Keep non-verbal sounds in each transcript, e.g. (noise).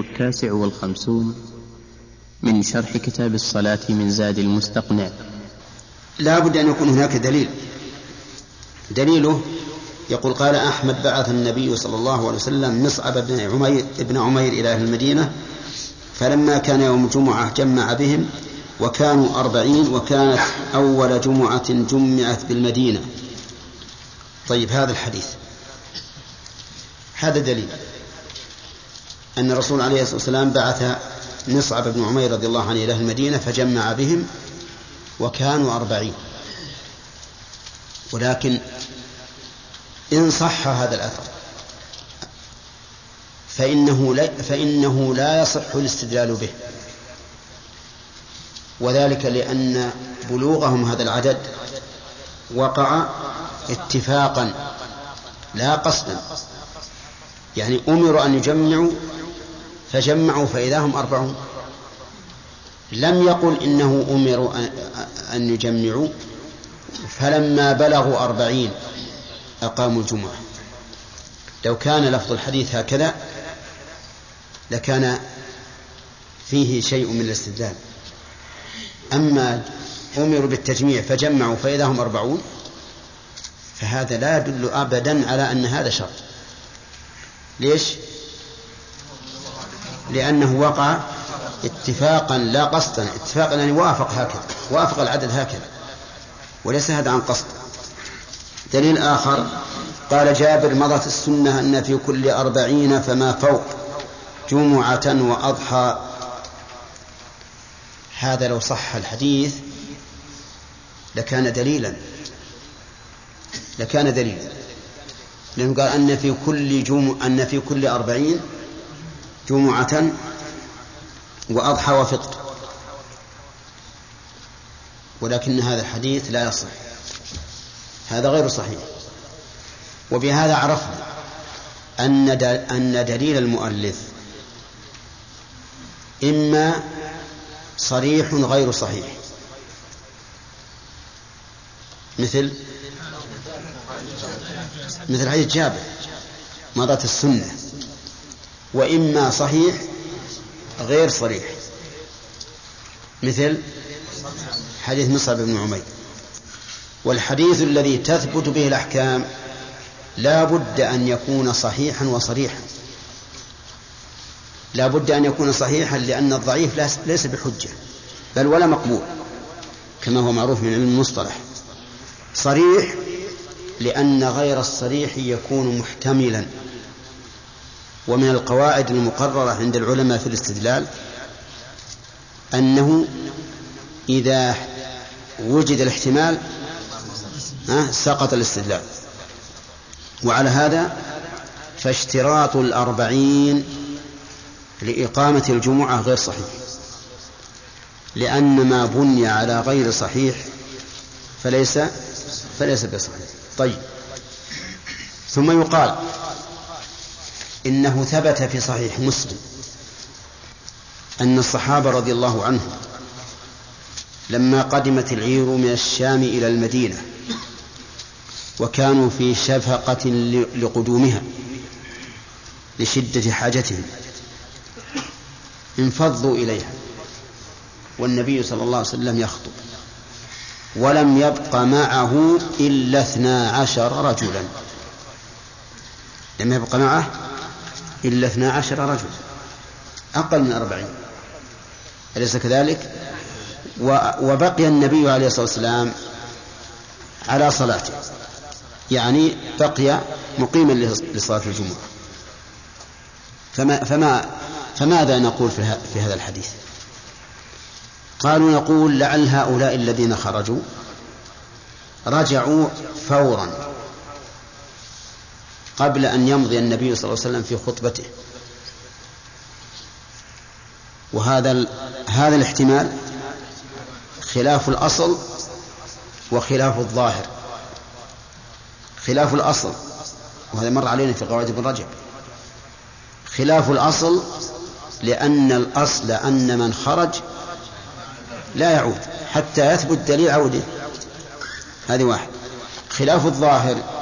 التاسع والخمسون من شرح كتاب الصلاة من زاد المستقنع. لا بد أن يكون هناك دليل. دليله يقول قال أحمد بعث النبي صلى الله عليه وسلم مصعب بن عمير, ابن عمير إلى أهل المدينة فلما كان يوم الجمعة جمع بهم وكانوا أربعين وكانت أول جمعة جمعت بالمدينة. طيب هذا الحديث. هذا دليل. أن الرسول عليه الصلاة والسلام بعث مصعب بن عمير رضي الله عنه إلى المدينة فجمع بهم وكانوا أربعين. ولكن إن صح هذا الأثر فإنه لا, فإنه لا يصح الاستدلال به. وذلك لأن بلوغهم هذا العدد وقع اتفاقا لا قصدا. يعني أمروا أن يجمعوا فجمعوا فإذا هم أربعون. لم يقل إنه أمروا أن يجمعوا فلما بلغوا أربعين أقاموا الجمعة. لو كان لفظ الحديث هكذا لكان فيه شيء من الاستدلال. أما أمروا بالتجميع فجمعوا فإذا هم أربعون فهذا لا يدل أبدا على أن هذا شرط. ليش؟ لأنه وقع اتفاقا لا قصدا اتفاقا يعني وافق هكذا وافق العدد هكذا وليس هذا عن قصد. دليل آخر قال جابر مضت السنة أن في كل أربعين فما فوق جمعة وأضحى. هذا لو صح الحديث لكان دليلا لكان دليلا لأنه قال أن في كل جمع أن في كل أربعين جمعة وأضحى وفطر ولكن هذا الحديث لا يصح. هذا غير صحيح. وبهذا عرفنا أن أن دليل المؤلف إما صريح غير صحيح. مثل مثل حديث جابر مضت السنة. وإما صحيح غير صريح. مثل حديث مصعب بن عمير. والحديث الذي تثبت به الأحكام لا بد أن يكون صحيحا وصريحا. لا بد أن يكون صحيحا لأن الضعيف ليس بحجة بل ولا مقبول كما هو معروف من علم المصطلح. صريح لأن غير الصريح يكون محتملا. ومن القواعد المقررة عند العلماء في الاستدلال أنه إذا وجد الاحتمال سقط الاستدلال. وعلى هذا فاشتراط الأربعين لإقامة الجمعة غير صحيح. لأن ما بني على غير صحيح فليس فليس بصحيح. طيب. ثم يقال إنه ثبت في صحيح مسلم أن الصحابة رضي الله عنهم لما قدمت العير من الشام إلى المدينة وكانوا في شفقة لقدومها لشدة حاجتهم انفضوا إليها والنبي صلى الله عليه وسلم يخطب ولم يبق معه إلا اثنا عشر رجلا. لم يبق معه إلا اثنا عشر رجلا أقل من أربعين. أليس كذلك؟ وبقي النبي عليه الصلاة والسلام على صلاته. يعني بقي مقيما لصلاة الجمعة. فما, فما فماذا نقول في هذا الحديث؟ قالوا نقول لعل هؤلاء الذين خرجوا رجعوا فورا. قبل أن يمضي النبي صلى الله عليه وسلم في خطبته. وهذا هذا الاحتمال خلاف الأصل وخلاف الظاهر. خلاف الأصل وهذا مر علينا في قواعد ابن رجب. خلاف الأصل لأن الأصل أن من خرج لا يعود حتى يثبت دليل عودة. هذه واحد. خلاف الظاهر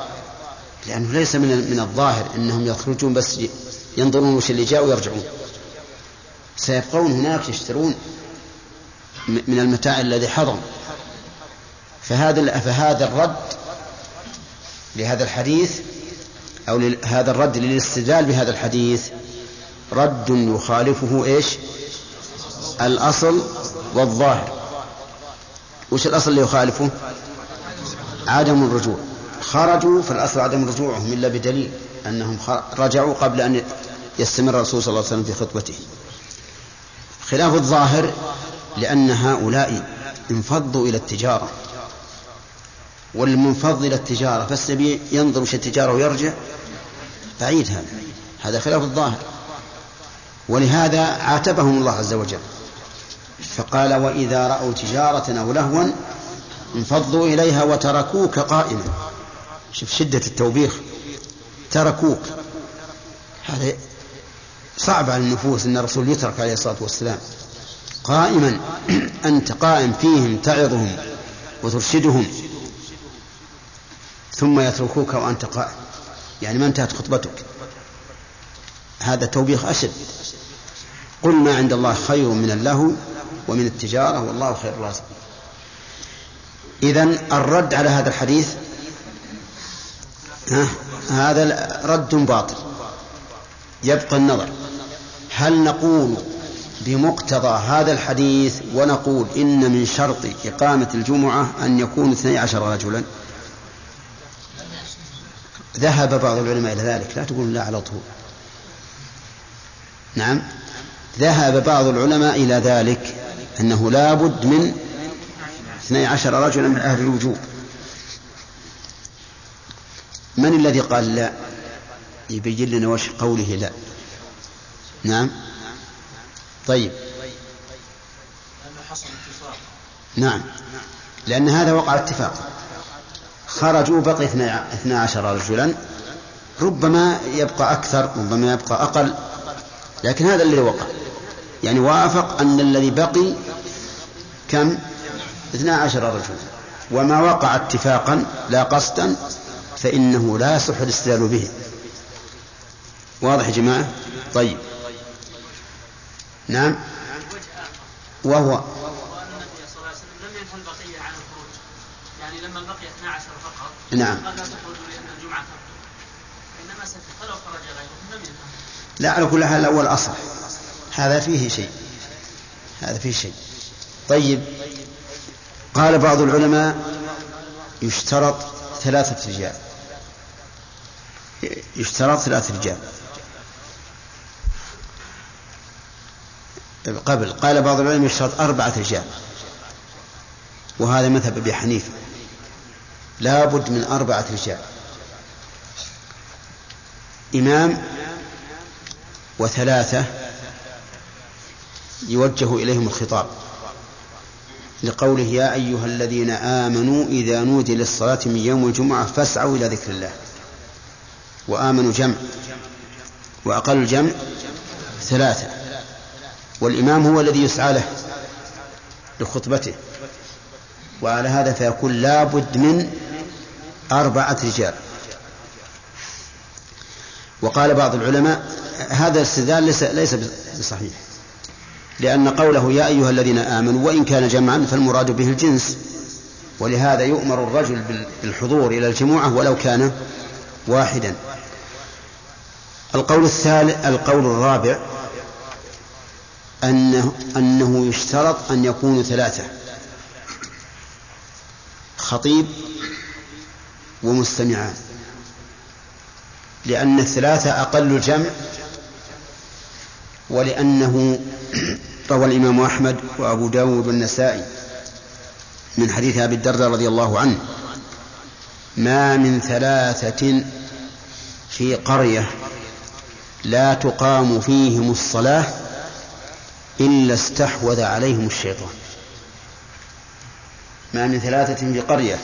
لأنه ليس من من الظاهر أنهم يخرجون بس ينظرون وش اللي جاء ويرجعون سيبقون هناك يشترون من المتاع الذي حضر فهذا فهذا الرد لهذا الحديث أو هذا الرد للاستدلال بهذا الحديث رد يخالفه إيش؟ الأصل والظاهر وش الأصل اللي يخالفه؟ عدم الرجوع خرجوا فالأصل عدم رجوعهم إلا بدليل أنهم رجعوا قبل أن يستمر الرسول صلى الله عليه وسلم في خطبته. خلاف الظاهر لأن هؤلاء انفضوا إلى التجارة. والمنفض إلى التجارة فالسبيل ينظر في التجارة ويرجع بعيد هذا. هذا خلاف الظاهر. ولهذا عاتبهم الله عز وجل. فقال وإذا رأوا تجارة أو لهوا انفضوا إليها وتركوك قائما. شوف شدة التوبيخ تركوك. هذا صعب على النفوس أن الرسول يترك عليه الصلاة والسلام. قائما (clears throat) أنت قائم فيهم تعظهم وترشدهم. ثم يتركوك وأنت قائم. يعني ما انتهت خطبتك. هذا توبيخ أشد. قل ما عند الله خير من اللهو ومن التجارة والله خير الرازقين إذا الرد على هذا الحديث هذا رد باطل. يبقى النظر. هل نقول بمقتضى هذا الحديث ونقول إن من شرط إقامة الجمعة أن يكون اثني عشر رجلا؟ ذهب بعض العلماء إلى ذلك لا تقول لا على طول. نعم. ذهب بعض العلماء إلى ذلك أنه لا بد من اثني عشر رجلا من أهل الوجوب. من الذي قال لا؟ يبين لنا وش قوله لا. نعم. طيب. نعم. لأن هذا وقع اتفاق. خرجوا بقي اثنى عشر رجلا. ربما يبقى أكثر ربما يبقى أقل. لكن هذا الذي وقع. يعني وافق أن الذي بقي كم؟ اثنا عشر رجلا. وما وقع اتفاقا لا قصدا فإنه لا يصح الاستدلال به. واضح يا جماعة؟ طيب. نعم. وهو لما بقي 12 فقط نعم. لا على كل حال الأول أصح. هذا فيه شيء. هذا فيه شيء. طيب. قال بعض العلماء يشترط ثلاثة رجال. يشترط ثلاثة رجال قبل قال بعض العلماء يشترط أربعة رجال وهذا مذهب أبي حنيفة. لا بد من أربعة رجال إمام وثلاثة يوجه إليهم الخطاب لقوله يا أيها الذين آمنوا إذا نودي للصلاة من يوم الجمعة فاسعوا إلى ذكر الله. وآمنوا جمع وأقل الجمع ثلاثة والإمام هو الذي يسعى له لخطبته وعلى هذا فيكون لابد من أربعة رجال. وقال بعض العلماء هذا الاستدلال ليس ليس بصحيح لأن قوله يا أيها الذين آمنوا وإن كان جمعا فالمراد به الجنس ولهذا يؤمر الرجل بالحضور إلى الجمعة ولو كان واحدا. القول الثالث القول الرابع أنه, أنه يشترط أن يكونوا ثلاثة خطيب ومستمعان لأن الثلاثة أقل الجمع ولأنه (clears throat) روى الإمام أحمد وأبو داود والنسائي من حديث أبي الدرداء رضي الله عنه ما من ثلاثة في قرية لا تقام فيهم الصلاة إلا استحوذ عليهم الشيطان. ما من ثلاثة في قرية.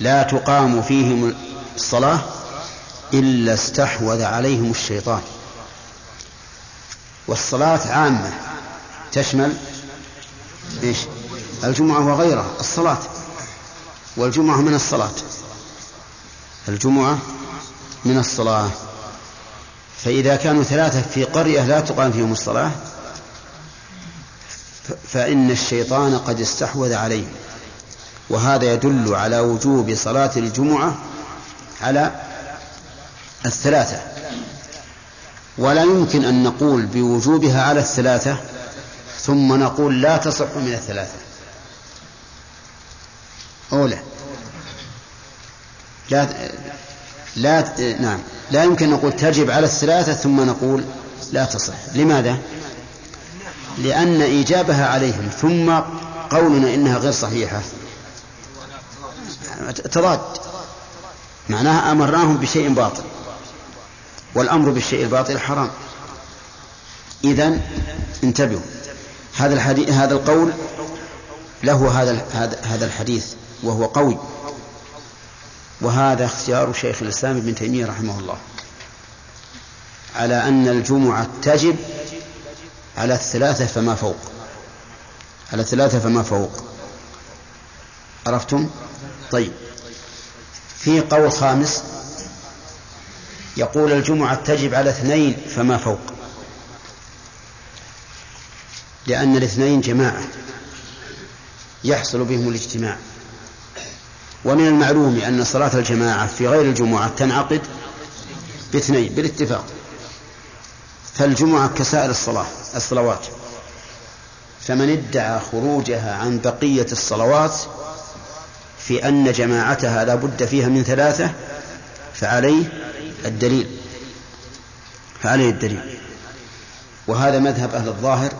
لا تقام فيهم الصلاة إلا استحوذ عليهم الشيطان. والصلاة عامة. تشمل إيش؟ الجمعة وغيرها. الصلاة. والجمعة من الصلاة. الجمعة من الصلاة. فإذا كانوا ثلاثة في قرية لا تقام فيهم الصلاة فإن الشيطان قد استحوذ عليهم. وهذا يدل على وجوب صلاة الجمعة على الثلاثة. ولا يمكن أن نقول بوجوبها على الثلاثة ثم نقول لا تصح من الثلاثة. أولى لا لا نعم. لا يمكن نقول تجب على الثلاثة ثم نقول لا تصح. لماذا؟ لأن إيجابها عليهم ثم قولنا إنها غير صحيحة. تضاد. معناها أمرناهم بشيء باطل والأمر بالشيء الباطل حرام. إذا انتبهوا. هذا الحديث هذا القول له هذا هذا الحديث وهو قوي وهذا اختيار شيخ الإسلام ابن تيمية رحمه الله. على أن الجمعة تجب على الثلاثة فما فوق. على الثلاثة فما فوق. عرفتم؟ طيب. في قول خامس يقول الجمعة تجب على اثنين فما فوق. لأن الاثنين جماعة. يحصل بهم الاجتماع. ومن المعلوم أن صلاة الجماعة في غير الجمعة تنعقد باثنين بالاتفاق. فالجمعة كسائر الصلاة الصلوات. فمن ادعى خروجها عن بقية الصلوات في أن جماعتها لا بد فيها من ثلاثة فعليه الدليل. فعليه الدليل. وهذا مذهب أهل الظاهر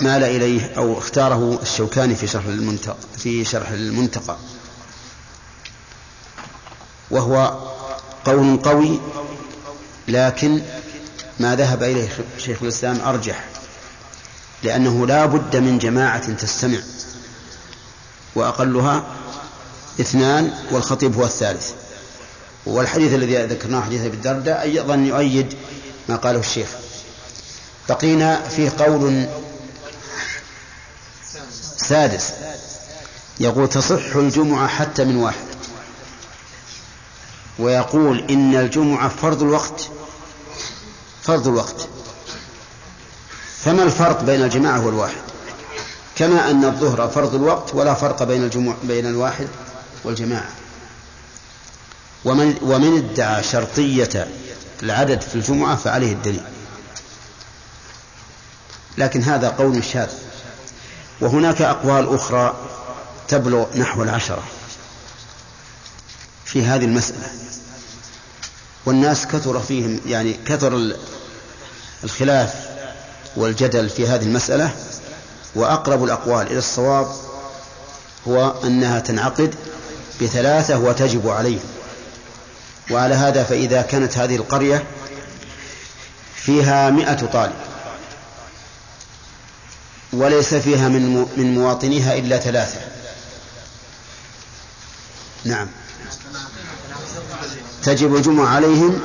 ومال إليه أو اختاره الشوكاني في شرح المنتقى في شرح المنتقى. وهو قول قوي لكن ما ذهب إليه شيخ الإسلام أرجح لأنه لا بد من جماعة تستمع وأقلها اثنان والخطيب هو الثالث. والحديث الذي ذكرناه حديث أبي الدرداء أيضا يؤيد ما قاله الشيخ. بقينا فيه قول سادس يقول تصح الجمعة حتى من واحد. ويقول إن الجمعة فرض الوقت. فرض الوقت. فما الفرق بين الجماعة والواحد؟ كما أن الظهر فرض الوقت ولا فرق بين الجمع بين الواحد والجماعة. ومن ومن ادعى شرطية العدد في الجمعة فعليه الدليل. لكن هذا قول شاذ وهناك أقوال أخرى تبلغ نحو العشرة في هذه المسألة. والناس كثر فيهم يعني كثر الخلاف والجدل في هذه المسألة وأقرب الأقوال إلى الصواب هو أنها تنعقد بثلاثة وتجب عليهم. وعلى هذا فإذا كانت هذه القرية فيها مئة طالب. وليس فيها من من مواطنيها إلا ثلاثة. نعم. تجب الجمعة عليهم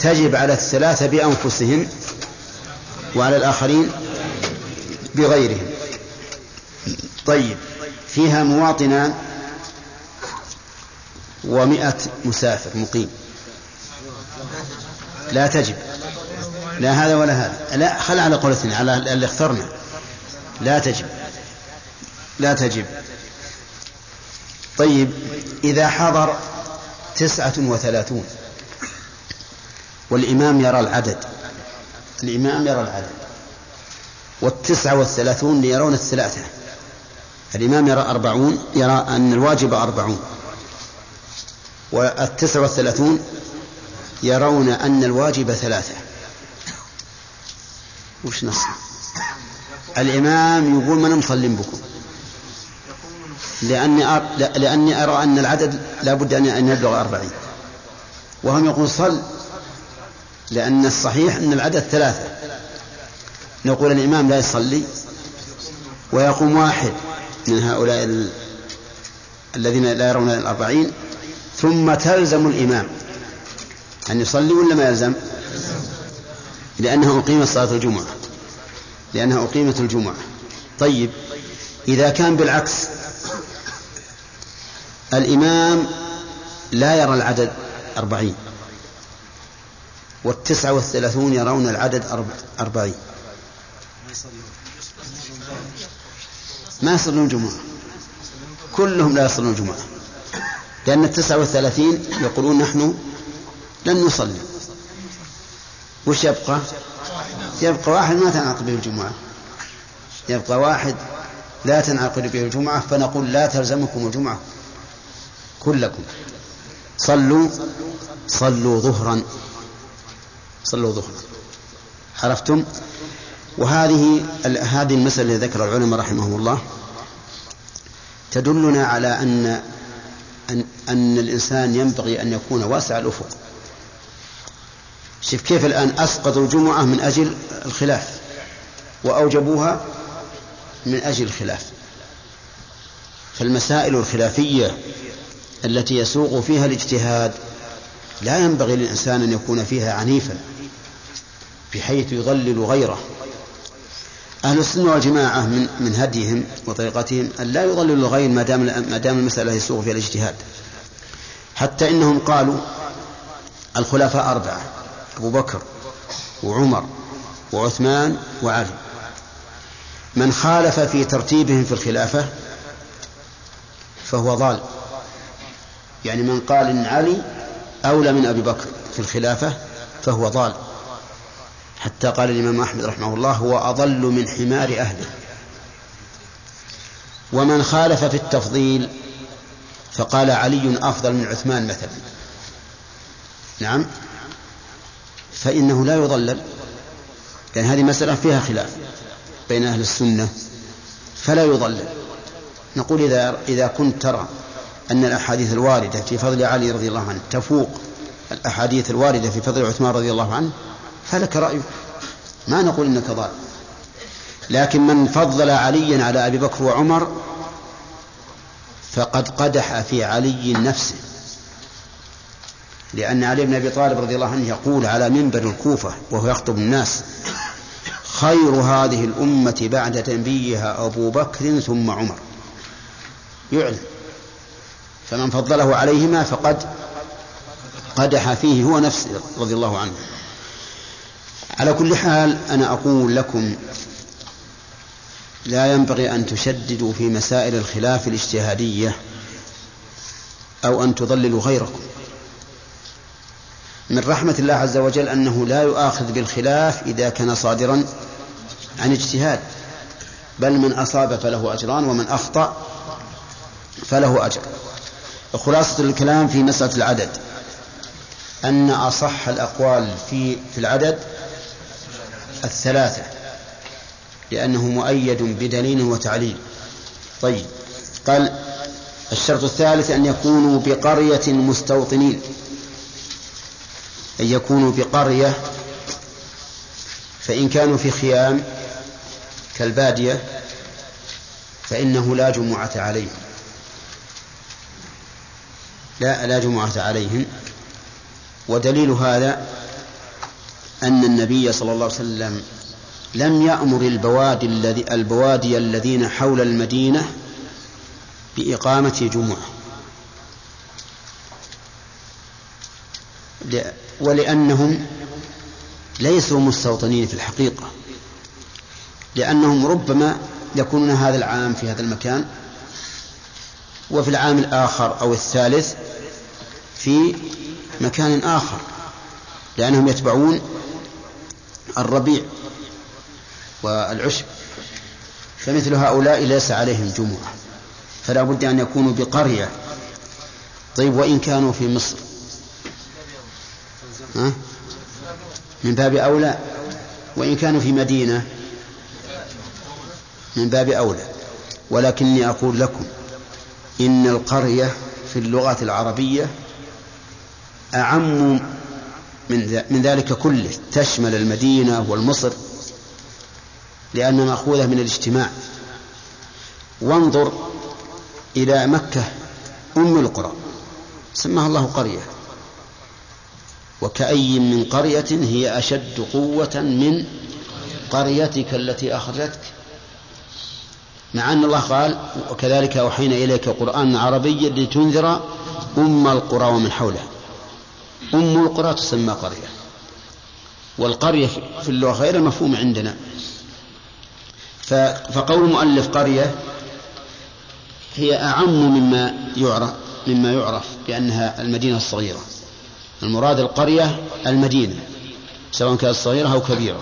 تجب على الثلاثة بأنفسهم وعلى الآخرين بغيرهم. طيب فيها مواطنان ومئة مسافر مقيم. لا تجب. لا هذا ولا هذا. لا خل على قول اثنين على اللي اخترنا. لا تجب. لا تجب. طيب إذا حضر تسعة وثلاثون والإمام يرى العدد. الإمام يرى العدد. والتسعة والثلاثون يرون الثلاثة. الإمام يرى أربعون يرى أن الواجب أربعون. والتسعة والثلاثون يرون أن الواجب ثلاثة. وش نص؟ الإمام يقول من مصلين بكم. لأني أر... لأني أرى أن العدد لا بد أن يبلغ أربعين. وهم يقول صل لأن الصحيح أن العدد ثلاثة. نقول الإمام لا يصلي ويقوم واحد من هؤلاء ال... الذين لا يرون الأربعين ثم تلزم الإمام. أن يصلي ولا ما يلزم؟ لأنه أقيمت صلاة الجمعة. لأنها أقيمت الجمعة. طيب إذا كان بالعكس الإمام لا يرى العدد أربعين والتسعة والثلاثون يرون العدد أربعين. ما يصلون جمعة. كلهم لا يصلون جمعة. لأن التسعة والثلاثين يقولون نحن لن نصلي. وش يبقى؟ يبقى واحد ما تنعقد به الجمعة. يبقى واحد لا تنعقد به الجمعة فنقول لا تلزمكم الجمعة كلكم. صلوا صلوا ظهرا. صلوا ظهرا. عرفتم؟ وهذه هذه المسألة التي ذكر العلماء رحمهم الله. تدلنا على أن أن, أن الإنسان ينبغي أن يكون واسع الأفق. شوف كيف الآن أسقطوا الجمعة من أجل الخلاف وأوجبوها من أجل الخلاف. فالمسائل الخلافية التي يسوق فيها الاجتهاد لا ينبغي للإنسان أن يكون فيها عنيفا بحيث يضلل غيره. أهل السنة والجماعة من من هديهم وطريقتهم أن لا يضللوا الغير ما دام ما دام المسألة يسوق فيها الاجتهاد. حتى إنهم قالوا الخلفاء أربعة. أبو بكر وعمر وعثمان وعلي. من خالف في ترتيبهم في الخلافة فهو ضال. يعني من قال إن علي أولى من أبي بكر في الخلافة فهو ضال. حتى قال الإمام أحمد رحمه الله هو أضل من حمار أهله. ومن خالف في التفضيل فقال علي أفضل من عثمان مثلا. نعم. فإنه لا يضلل. لأن هذه مسألة فيها خلاف بين أهل السنة فلا يضلل. نقول إذا إذا كنت ترى أن الأحاديث الواردة في فضل علي رضي الله عنه تفوق الأحاديث الواردة في فضل عثمان رضي الله عنه فلك رأيك ما نقول إنك ضال. لكن من فضل عليا على أبي بكر وعمر فقد قدح في علي نفسه. لأن علي بن أبي طالب رضي الله عنه يقول على منبر الكوفة وهو يخطب الناس خير هذه الأمة بعد نبيها أبو بكر ثم عمر. يعلم. فمن فضله عليهما فقد قدح فيه هو نفسه رضي الله عنه. على كل حال أنا أقول لكم لا ينبغي أن تشددوا في مسائل الخلاف الاجتهادية أو أن تضللوا غيركم. من رحمة الله عز وجل أنه لا يؤاخذ بالخلاف إذا كان صادرا عن اجتهاد. بل من أصاب فله أجران ومن أخطأ فله أجر. خلاصة الكلام في مسألة العدد. أن أصح الأقوال في في العدد الثلاثة لأنه مؤيد بدليل وتعليل. طيب قال الشرط الثالث أن يكونوا بقرية مستوطنين. أن يكونوا بقرية فإن كانوا في خيام كالبادية فإنه لا جمعة عليهم. لا لا جمعة عليهم. ودليل هذا أن النبي صلى الله عليه وسلم لم يأمر البوادي الذي البوادي الذين حول المدينة بإقامة جمعة. ولأنهم ليسوا مستوطنين في الحقيقة لأنهم ربما يكونون هذا العام في هذا المكان وفي العام الآخر أو الثالث في مكان آخر لأنهم يتبعون الربيع والعشب فمثل هؤلاء ليس عليهم جمعة فلا بد أن يكونوا بقرية. طيب وإن كانوا في مصر؟ ها؟ من باب أولى؟ وإن كانوا في مدينة؟ من باب أولى. ولكني أقول لكم إن القرية في اللغة العربية أعم من من ذلك كله. تشمل المدينة والمصر لأنها مأخوذة من الاجتماع. وانظر إلى مكة أم القرى سماها الله قرية. وكأي من قرية هي أشد قوة من قريتك التي أخرجتك. مع أن الله قال وكذلك أوحينا إليك قرآنا عربيا لتنذر أم القرى ومن حولها. أم القرى تسمى قرية. والقرية في اللغة غير المفهوم عندنا. فقول المؤلف قرية هي أعم مما يعرف مما يعرف بأنها المدينة الصغيرة. المراد القرية المدينة سواء كانت صغيرة أو كبيرة.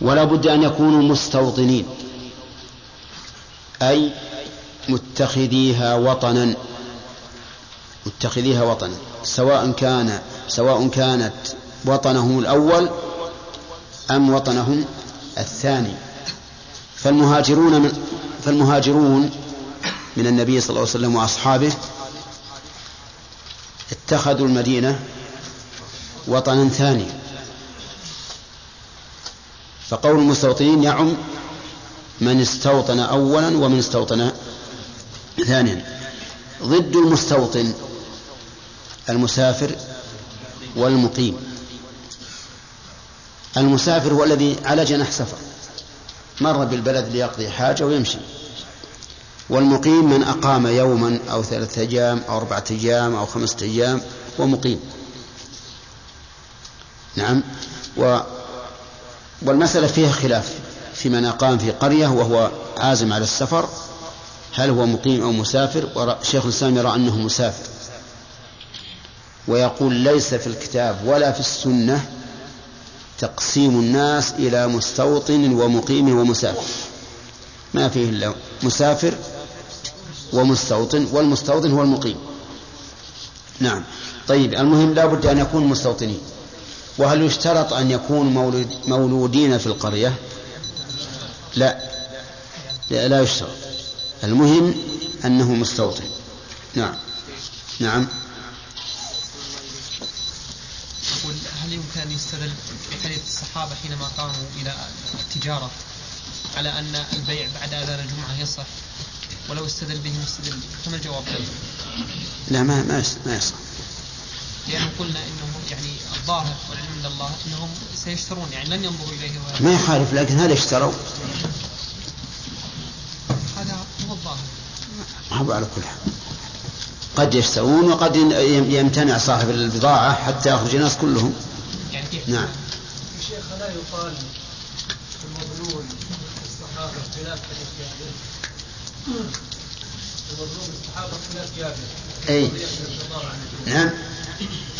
ولا بد أن يكونوا مستوطنين أي متخذيها وطنا متخذيها وطنا. سواء كان سواء كانت وطنهم الأول أم وطنهم الثاني. فالمهاجرون من فالمهاجرون من النبي صلى الله عليه وسلم وأصحابه اتخذوا المدينة وطنا ثاني. فقول المستوطنين يعم من استوطن أولا ومن استوطن ثانيا. ضد المستوطن المسافر والمقيم. المسافر هو الذي على جناح سفر. مر بالبلد ليقضي حاجة ويمشي. والمقيم من أقام يوما أو ثلاثة أيام أو أربعة أيام أو خمسة أيام ومقيم نعم. و والمسألة فيها خلاف في من أقام في قرية وهو عازم على السفر هل هو مقيم أو مسافر؟ شيخ الإسلام يرى أنه مسافر. ويقول ليس في الكتاب ولا في السنة تقسيم الناس إلى مستوطن ومقيم ومسافر. ما فيه إلا مسافر ومستوطن والمستوطن هو المقيم. نعم. طيب المهم لا بد أن يكون مستوطنين. وهل يشترط أن يكونوا مولود مولودين في القرية؟ لا. لا, لا يشترط. المهم أنه مستوطن. نعم. نعم. هل يمكن أن يستدل بحديث الصحابة حينما قاموا إلى التجارة على أن البيع بعد أذان الجمعة يصح؟ ولو استدل به مستدل. فما الجواب؟ له؟ لا ما ما ما يصح. لأنه قلنا أنه يعني الظاهر والعلم عند الله أنهم سيشترون يعني لن ينظروا إليه ما يخالف لكن هل اشتروا؟ هذا هو الظاهر. هو على كل حال. قد يشترون وقد يمتنع صاحب البضاعة حتى يخرج الناس كلهم. يعني كيف؟ نعم. شيخ لا يقال المظلوم الصحابة خلاف المظلوم الصحابة خلاف أي. نعم.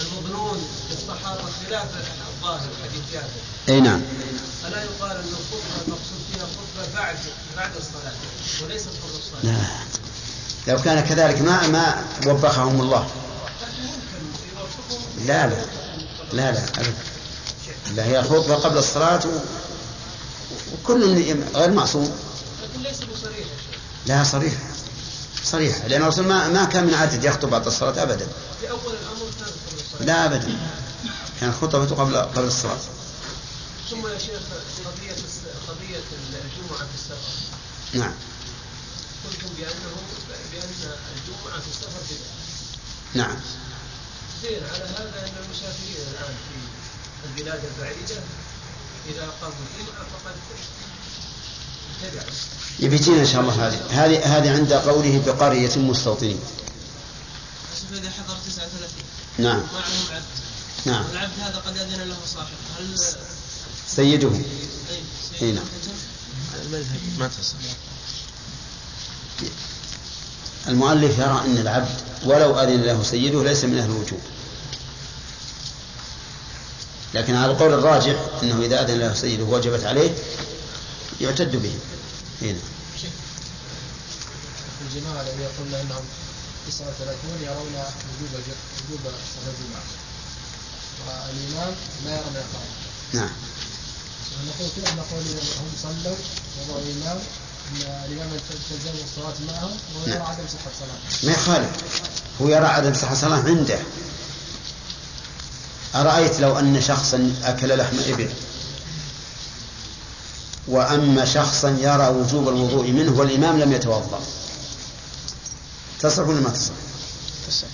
المظنون الصحابة خلاف الظاهر حديث جابر. أي نعم. ألا يقال أن الخطبة المقصود فيها خطبة بعد بعد الصلاة وليست قبل الصلاة. لا. لو كان كذلك ما ما وبخهم الله. لا لا. لا لا أبدا. لا هي خطبة قبل الصلاة و... وكل غير معصوم. لكن ليس بصريح. لا صريح. صريح. لأن الرسول ما, ما كان من عادة يخطب بعد الصلاة أبدا. في أول الأمر كان لا أبدا. كانت خطبته قبل قبل الصلاة. ثم يا شيخ قضية قضية الجمعة في السفر. نعم. قلتم بأنه بأن الجمعة في السفر بدعة. نعم. زين على هذا أن المسافرين الآن في البلاد البعيدة إذا قاموا الجمعة فقد ابتدعوا يبي يجينا إن شاء الله هذه. هذه هذه عند قوله بقرية مستوطنين. شوف إذا حضر 39 نعم. معهم عبد نعم. والعبد هذا قد أذن له صاحب. هل سيده. أي نعم. ما تصح المؤلف يرى أن العبد ولو أذن له سيده ليس من أهل الوجوب. لكن على القول الراجح أنه إذا أذن له سيده وجبت عليه يعتد به. هنا الجماعة الذين يقولون أنهم 39 يرون وجوب وجوب صلاة الجمعة والإمام لا يرى من القرآن نعم. نقول كيف نقول هم صلوا وضعوا الإمام أن الإمام تلزم الصلاة معهم ويرى نعم. عدم صحة صلاة ما يخالف هو يرى عدم صحة صلاة عنده. أرأيت لو أن شخصا أكل لحم إبل؟ وأما شخصا يرى وجوب الوضوء منه والإمام لم يتوضأ. تصح ولا ما تصح؟ تصح.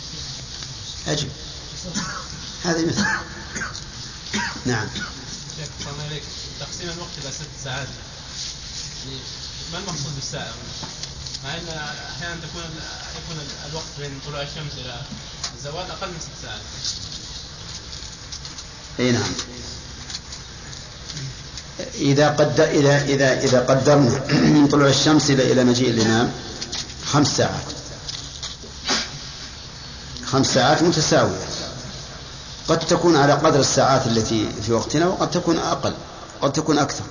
أجب هذه مثل. نعم. تقسيم الوقت إلى ست ساعات. يعني ما المقصود بالساعة؟ مع إن أحيانا تكون يكون الوقت بين طلوع الشمس إلى الزوال أقل من ست ساعات. أي نعم. إذا قد إذا إذا إذا قدرنا (clears throat) من طلوع الشمس إلى إلى مجيء الإمام خمس ساعات. خمس ساعات متساوية. قد تكون على قدر الساعات التي في وقتنا وقد تكون أقل قد تكون أكثر.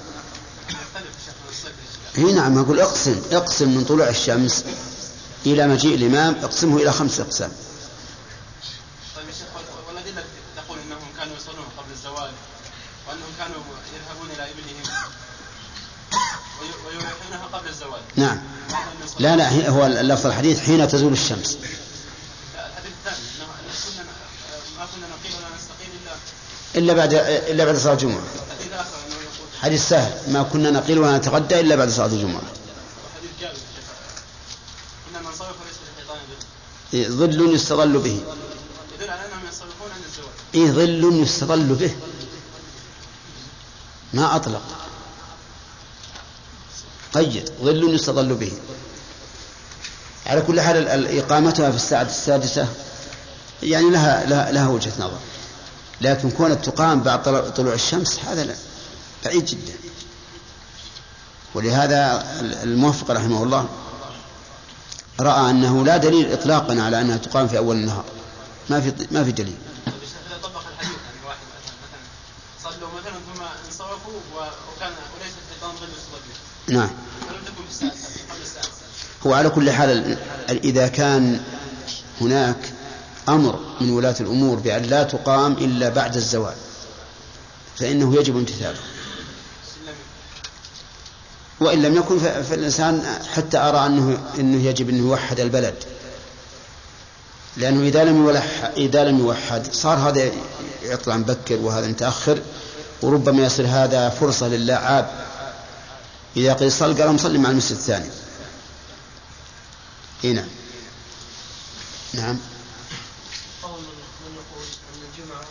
هي نعم أقول اقسم اقسم من طلوع الشمس إلى مجيء الإمام اقسمه إلى خمس أقسام. طيب يا شيخ والأدلة تقول أنهم كانوا يصلون قبل الزوال وأنهم كانوا الزوال نعم. لا لا هو اللفظ الحديث حين تزول الشمس. الحديث الثاني ما كنا نقيم ولا نستقيم إلا إلا بعد إلا بعد أنه يقول حديث سهل. ما كنا نقيل ولا نتغدى إلا بعد للحيطان ظل إيه، ظل يستظل به. يدل على ينصرفون عند الزوال إيه ظل يستظل به. ما أطلق. قيد ظل يستظل به. على كل حال ال- ال- إقامتها في الساعة السادسة يعني لها لها, لها وجهة نظر. لكن كونت تقام بعد طلوع- الشمس هذا لا بعيد جدا. ولهذا ال- الموفق رحمه الله رأى أنه لا دليل إطلاقا على أنها تقام في أول النهار. ما في ما في دليل طيب يا شيخ إذا طبق الحديث يعني واحد مثلا مثلا صلوا مثلا ثم انصرفوا و- وكان وليس الحيطان ظل يصلى به نعم فلم تكن في الساعة السادسة قبل الساعة السادسة هو على كل حال ال- ال- إذا كان هناك أمر من ولاة الأمور بأن لا تقام إلا بعد الزوال فإنه يجب امتثاله وإن لم يكن فالإنسان حتى أرى أنه أنه يجب أنه يوحد البلد لأنه إذا لم يوحد إذا لم يوحد صار هذا يطلع مبكر وهذا متأخر وربما يصير هذا فرصة للاعاب. إذا قيل صل قال مصلي مع المسجد الثاني. إي نعم. نعم. من يقول أن الجمعة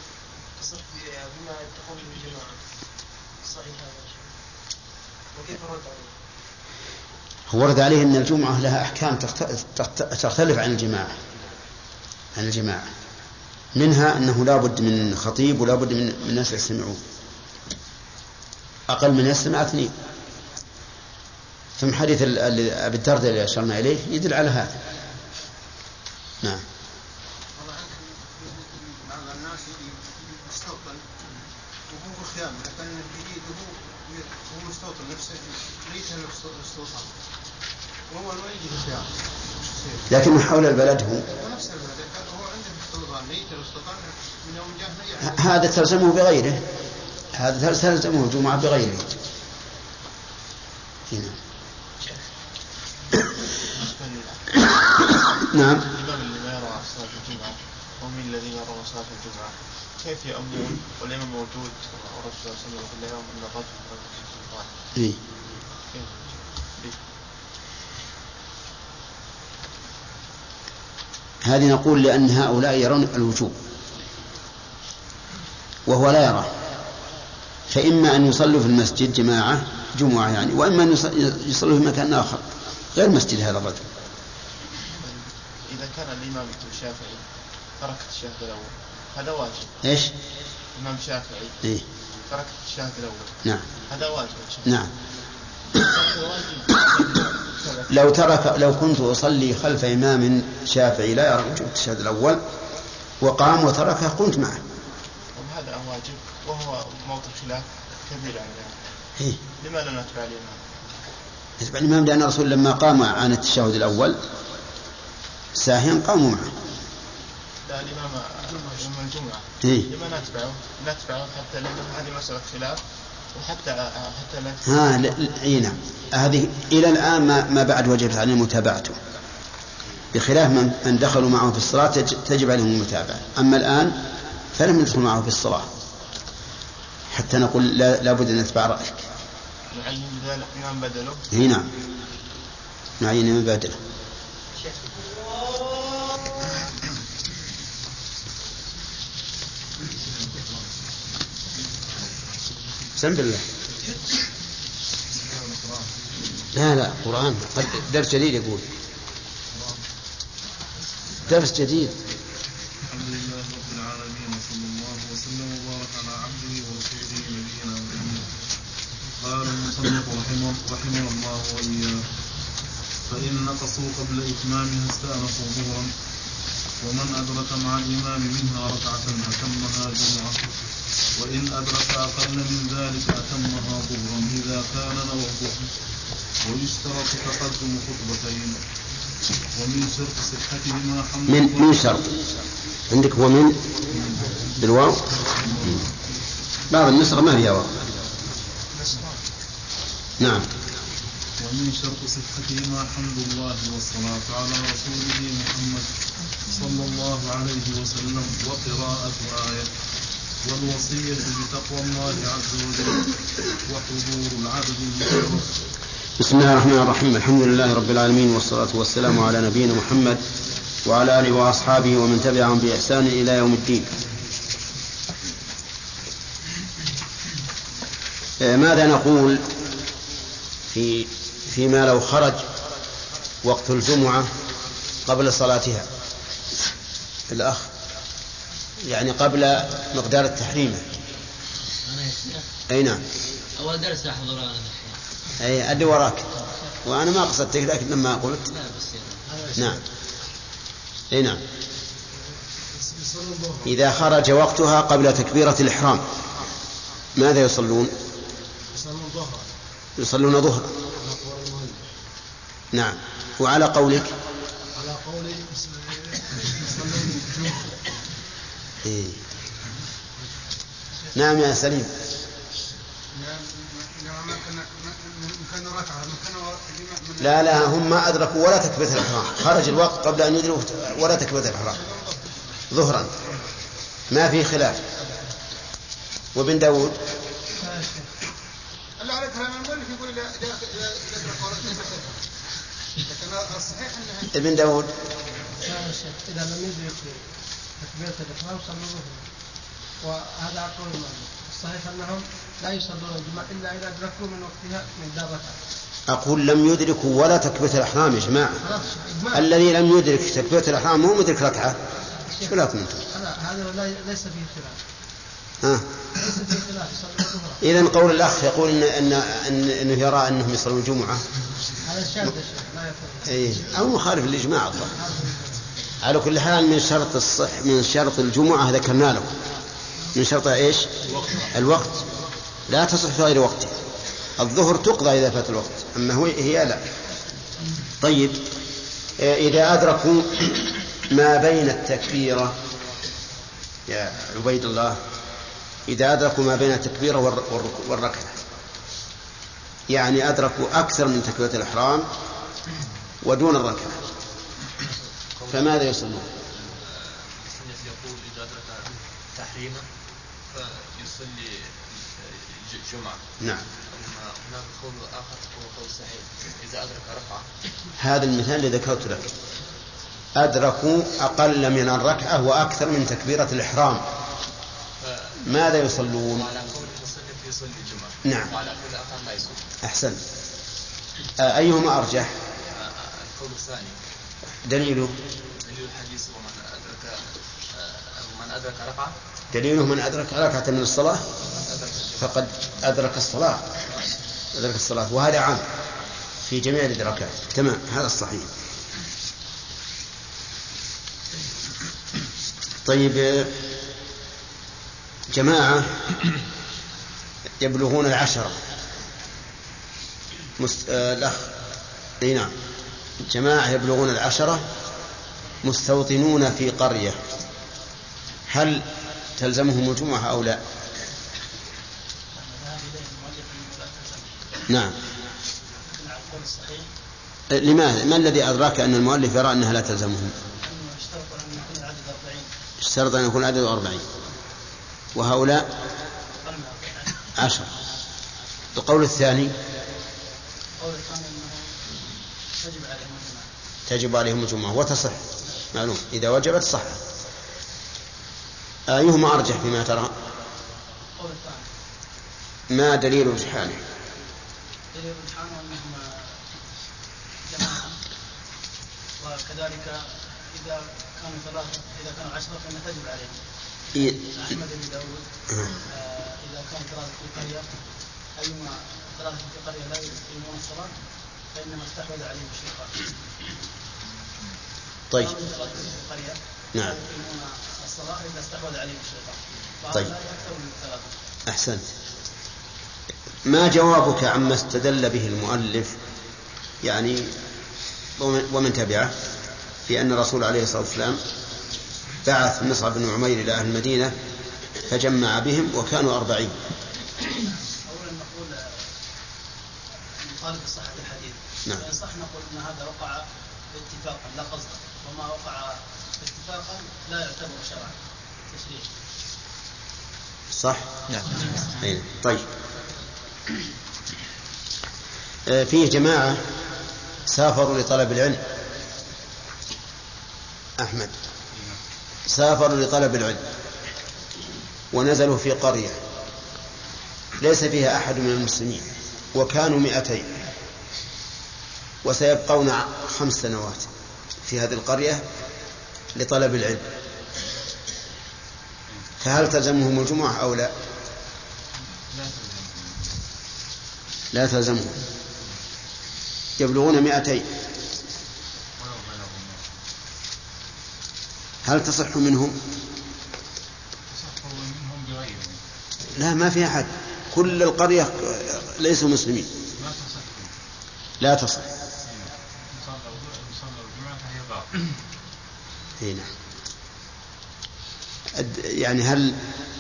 بما تقوم صحيح هذا وكيف الرد عليه؟ هو ورد عليه أن الجمعة لها أحكام تخت- تخت- تختلف عن الجماعة. عن الجماعة. منها أنه لا بد من خطيب ولا بد من من ناس يستمعون. أقل من يستمع اثنين. ثم حديث أبي الدرداء اللي أشرنا إليه يدل على هذا. نعم. لكن حول البلد هو. هذا تلزمه بغيره. هذا تلزمه الجمعة بغيره. هنا. نعم. الإمام اللي ما يرى صلاة الجمعة ومن الذين يرون صلاة الجمعة. كيف يأمون والإمام موجود والرسول صلى الله عليه وسلم يقول لا يؤمن الرجل رجل في السلطان إيه. هذه نقول لأن هؤلاء يرون الوجوب وهو لا يراه فإما أن يصلوا في المسجد جماعة جمعة يعني وإما أن يص- يصلوا في مكان آخر غير مسجد هذا الرجل. إذا كان الإمام الشافعي ترك الشهد الأول. هذا واجب. إيش؟ الإمام الشافعي. إيه. ترك الشهد الأول. نعم. هذا واجب. نعم. (coughs) لو ترك لو كنت أصلي خلف إمام شافعي لا يرى وجوب التشهد الأول وقام وتركه قمت معه. وهذا واجب. وهو موطن خلاف كبير عن ذلك. إيه. لماذا نتبع الإمام؟ يتبع الإمام لأن الرسول لما قام عن التشهد الأول ساهيا قاموا معه. لا الإمام يوم الجمعة. إيه. لما نتبعه؟ نتبعه حتى لأن هذه مسألة خلاف وحتى حتى ها اي نعم. هذه إلى الآن ما, ما بعد وجبت عليهم متابعته. بخلاف من من دخلوا معه في الصلاة تج- تجب عليهم المتابعة. أما الآن فلم يدخل معه في الصلاة. حتى نقول لا لابد أن نتبع رأيك. نعين بذلك إمام بدله. اي نعم. نعين من بدله. بسم بالله. لا لا قرآن. درس جديد يقول. درس جديد. الحمد لله رب العالمين وصلى الله وسلم وبارك على عبده ورسوله نبينا محمد قال رحمه, رحمه الله وإياه فإن نقصوا قبل إتمامها استأنفوا ظهرا ومن أدرك مع الإمام منها ركعة أتمها جمعة. وإن أدرك أقل من ذلك أتمها ظهرا إذا كان نوى الظهر. ويشترط تقدم خطبتين. ومن شرط صحتهما حمد من من شرط. عندك هو من؟ بالواو؟ بعض النسخ ما فيها واو؟ نعم. ومن شرط صحتهما حمد الله والصلاة على رسوله محمد صلى الله عليه وسلم وقراءة آية. والوصية بتقوى الله عز وجل وحضور العبد المشرف بسم الله الرحمن الرحيم. الحمد لله رب العالمين والصلاة والسلام على نبينا محمد وعلى آله وأصحابه ومن تبعهم بإحسان إلى يوم الدين. آه، ماذا نقول في فيما لو خرج وقت الجمعة قبل صلاتها؟ الأخ. يعني قبل مقدار التحريم. أي نعم. أول درس أحضر أنا أي أدي وراك. وأنا ما قصدتك لكن لما قلت. نعم. أي نعم. إذا خرج وقتها قبل تكبيرة الإحرام ماذا يصلون؟ يصلون ظهرا نعم. وعلى قولك؟ إيه. نعم يا سليم. لا لا هم ما أدركوا ولا تكبيرة الإحرام. خرج الوقت قبل أن يدركوا ولا تكبيرة الإحرام. ظهرا. ما في خلاف. وابن داود؟ اللي على كلام المؤلف يقول اذا اذا لكن الصحيح انها ابن داود؟ يا شيخ إذا لم يدرك تكبيرة الإحرام صلوا ظهرا وهذا قول المؤلف. الصحيح أنهم لا يصلون الجمعة إلا إذا أدركوا من وقتها من ركعة أقول لم يدركوا ولا تكبيرة الإحرام يا جماعة. الذي لم يدرك تكبيرة الإحرام هو مدرك ركعة شو لكم أنتم؟ هذا ليس فيه خلاف. ها؟ إذا قول الأخ يقول إن إن إن إنه يرى أنهم يصلون الجمعة. هذا شاذ يا شيخ لا يفهم إيه أو مخالف للإجماع الله على كل حال من شرط الصح من شرط الجمعة ذكرنا له من شرط إيش؟ الوقت. لا تصح في غير وقته الظهر تقضى إذا فات الوقت أما هو هي لا. طيب آه، إذا أدركوا ما بين التكبيرة يا عبيد الله إذا أدركوا ما بين التكبيرة والر- والرك- والركعة. يعني أدركوا أكثر من تكبيرة الإحرام ودون الركعة. فماذا يصلون؟ يقول إذا أدرك تحريما فيصلي ج- جمعة نعم هناك قول آخر هو قول صحيح. إذا أدرك ركعة. هذا المثال الذي ذكرت لك. أدركوا أقل من الركعة وأكثر من تكبيرة الإحرام. ماذا يصلون؟ وعلى قول المصنف يصلي جمعة نعم. وعلى قول آخر لا يصلي أحسن. آه، أيهما أرجح؟ آه، القول الثاني. دليله دليل. الحديث ومن أدرك ومن أدرك ركعة دليله من أدرك ركعة من الصلاة؟ فقد أدرك الصلاة. أدرك الصلاة. وهذا عام في جميع الإدراكات. تمام. هذا الصحيح. طيب جماعة يبلغون العشرة. مست... آه الأخ. أي نعم. جماعة يبلغون العشرة مستوطنون في قرية. هل تلزمهم الجمعة أو لا؟ نعم. لماذا ما الذي أدراك أن المؤلف يرى أنها لا تلزمهم؟ اشترط أن يكون العدد أربعين. وهؤلاء عشر. القول الثاني؟ قول الثاني أنه عليهم الجماعة تجب عليهم الجمعة وتصح. معلوم. إذا وجبت صح. أيهما أرجح فيما ترى؟ ما دليل رجحانه دليل جماعة وكذلك إذا كانوا ثلاثة إذا كانوا عشرة فإنها تجب عليهم. أحمد بن داود آه، إذا كان ثلاثة في قرية أيما ثلاثة في قرية لا يقيمون الصلاة فإنما استحوذ عليهم الشيطان طيب. نعم. الصلاة إلا استحوذ عليهم الشيطان طيب. أحسنت. ما جوابك عما استدل به المؤلف؟ يعني ومن تبعه؟ في أن الرسول عليه الصلاة والسلام بعث مصعب بن عمير إلى أهل المدينة فجمع بهم وكانوا أربعين. أولا نقول نطالب بصحة الحديث نعم. وإن صح نقول أن هذا وقع اتفاقا لا قصدا وما وقع اتفاقا لا يعتبر شرعا تشريع صح؟ نعم. أي. طيب. آه، فيه جماعة سافروا لطلب العلم. أحمد. سافروا لطلب العلم. ونزلوا في قرية. ليس فيها أحد من المسلمين. وكانوا مئتين. وسيبقون خمس سنوات في هذه القرية لطلب العلم. فهل تلزمهم الجمعة أو لا؟ لا تلزمهم. يبلغون مئتين. هل تصح منهم؟ لا ما في أحد. كل القرية ليسوا مسلمين. لا تصح إن صلى إن صلى إي نعم. يعني هل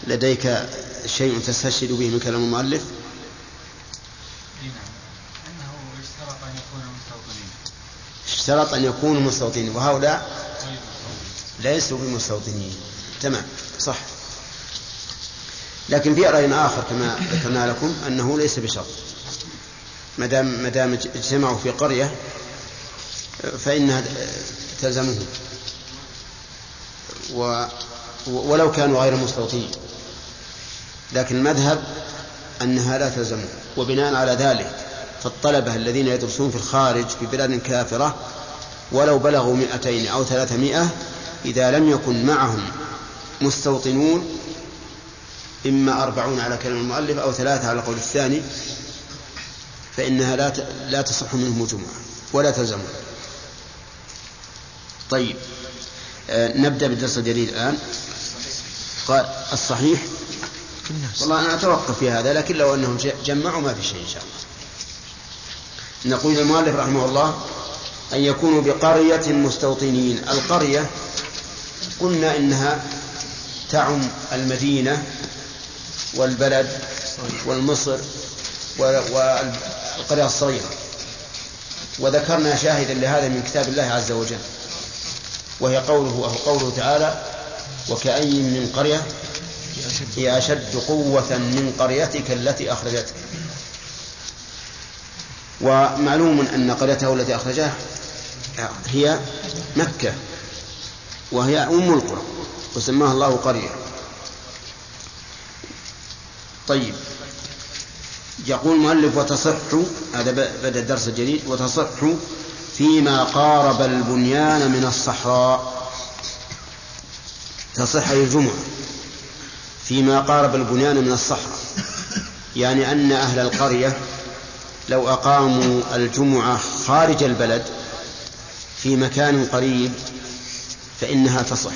لديك شيء تستشهد به من كلام المؤلف؟ نعم. أنه يشترط أن يكونوا مستوطنين. اشترط أن يكونوا مستوطنين وهؤلاء ليسوا بمستوطنين. تمام صح. لكن في رأي آخر كما ذكرنا لكم أنه ليس بشرط. ما دام ما دام اجتمعوا في قرية فإنها تلزمهم و ولو كانوا غير مستوطنين. لكن المذهب أنها لا تلزمهم وبناء على ذلك فالطلبة الذين يدرسون في الخارج في بلاد كافرة ولو بلغوا مئتين أو ثلاثمائة إذا لم يكن معهم مستوطنون إما أربعون على كلام المؤلف أو ثلاثة على قول الثاني فإنها لا لا تصح منهم الجمعة ولا تلزمهم طيب. آه نبدأ بالدرس الجديد الآن. قال الصحيح؟ والله أنا أتوقف في هذا لكن لو أنهم جمعوا ما في شيء إن شاء الله. نقول المؤلف رحمه الله أن يكونوا بقرية مستوطنين. القرية قلنا إنها تعم المدينة والبلد والمصر والقرية الصغيرة. وذكرنا شاهدا لهذا من كتاب الله عز وجل. وهي قوله أو قوله تعالى وكأي من قرية هي أشد قوة من قريتك التي أخرجتك. ومعلوم أن قريته التي أخرجها هي مكة وهي أم القرى وسماها الله قرية. طيب يقول المؤلف وتصح هذا بدأ الدرس الجديد وتصح فيما قارب البنيان من الصحراء تصح الجمعة. فيما قارب البنيان من الصحراء. يعني أن أهل القرية لو أقاموا الجمعة خارج البلد في مكان قريب فإنها تصح.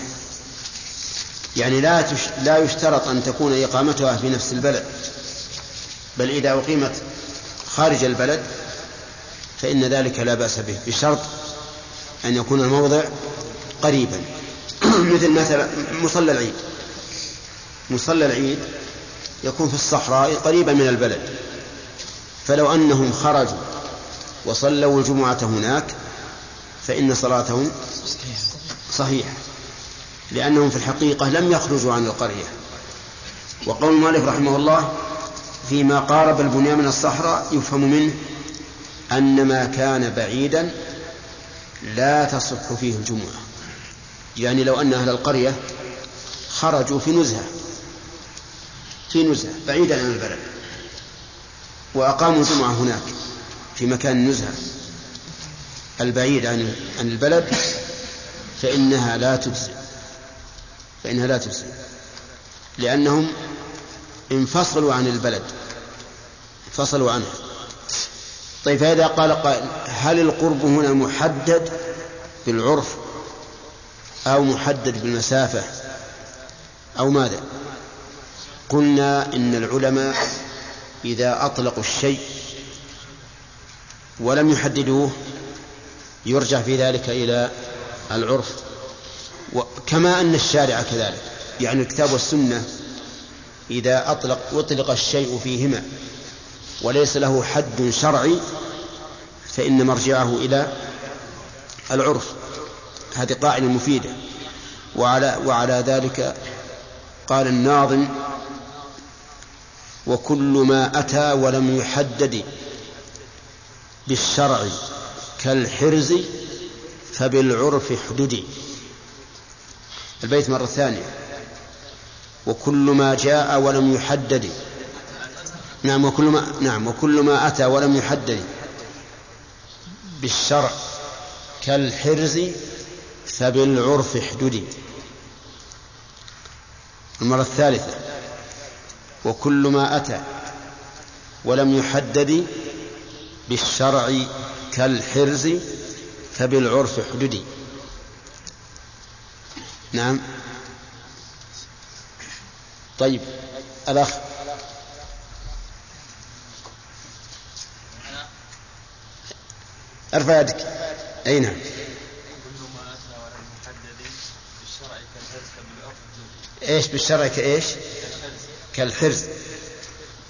يعني لا. لا يشترط أن تكون إقامتها في نفس البلد. بل إذا أقيمت خارج البلد فإن ذلك لا بأس به بشرط أن يكون الموضع قريبا. (clears throat) مثل مثلا مصلى العيد. مصلى العيد يكون في الصحراء قريبا من البلد. فلو أنهم خرجوا وصلوا الجمعة هناك فإن صلاتهم صحيحة. لأنهم في الحقيقة لم يخرجوا عن القرية. وقول المؤلف رحمه الله فيما قارب البنيان من الصحراء يفهم منه أن ما كان بعيدا لا تصح فيه الجمعة. يعني لو أن أهل القرية خرجوا في نزهة في نزهة بعيدا عن البلد وأقاموا الجمعة هناك في مكان النزهة البعيد عن عن البلد فإنها لا تجزئ. فإنها لا تجزئ. لأنهم انفصلوا عن البلد فصلوا عنه طيب فإذا قال قائل هل القرب هنا محدد بالعرف أو محدد بالمسافة أو ماذا؟ قلنا إن العلماء إذا أطلقوا الشيء ولم يحددوه يرجع في ذلك إلى العرف. كما أن الشارع كذلك يعني الكتاب والسنة إذا أطلق أطلق الشيء فيهما وليس له حد شرعي فإن مرجعه إلى العرف. هذه قاعدة مفيدة. وعلى وعلى ذلك قال الناظم وكل ما أتى ولم يحدد بالشرع كالحرز فبالعرف احددي البيت مرة ثانية وكل ما جاء ولم يحدد. نعم وكل ما نعم وكل ما أتى ولم يحدد. بالشرع كالحرز فبالعرف احددي المرة الثالثة وكل ما أتى ولم يحدد بالشرع كالحرز فبالعرف حددي نعم. طيب الأخ. أرفع يدك. أي نعم. إيش بالشرع كإيش؟ كالحرز.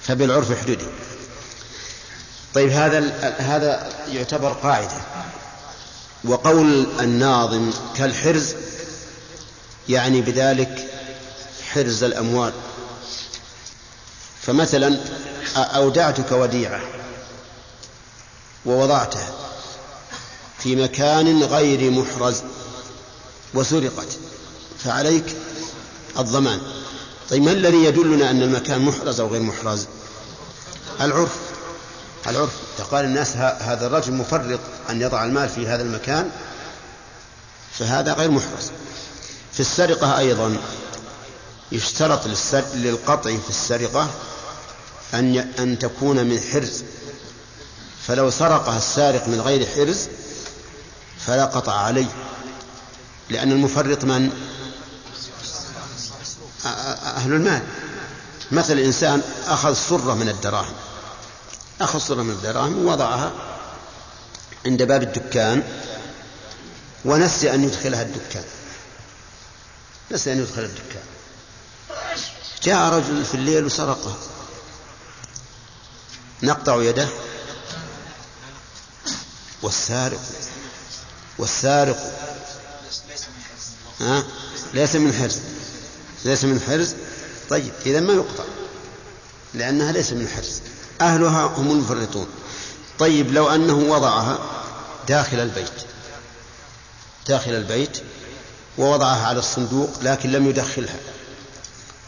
فبالعرف حدودي. طيب هذا هذا يعتبر قاعدة. وقول الناظم كالحرز يعني بذلك حرز الأموال. فمثلا أودعتك وديعة ووضعتها. في مكان غير محرز وسرقت فعليك الضمان. طيب ما الذي يدلنا أن المكان محرز أو غير محرز؟ العرف. العرف. قال الناس هذا الرجل مفرط أن يضع المال في هذا المكان فهذا غير محرز. في السرقة أيضا يشترط للقطع في السرقة أن أن تكون من حرز. فلو سرقها السارق من غير حرز فلا قطع عليه. لأن المفرط من؟ أهل المال. مثل إنسان أخذ صرة من الدراهم. أخذ صرة من الدراهم ووضعها عند باب الدكان ونسي أن يدخلها الدكان. نسي أن يدخل الدكان. جاء رجل في الليل وسرقها نقطع يده. والسارق والسارق. ها؟ ليس من حرز. ليس من حرز. طيب إذا ما يقطع. لأنها ليس من حرز. أهلها هم المفرطون. طيب لو أنه وضعها داخل البيت. داخل البيت ووضعها على الصندوق لكن لم يدخلها.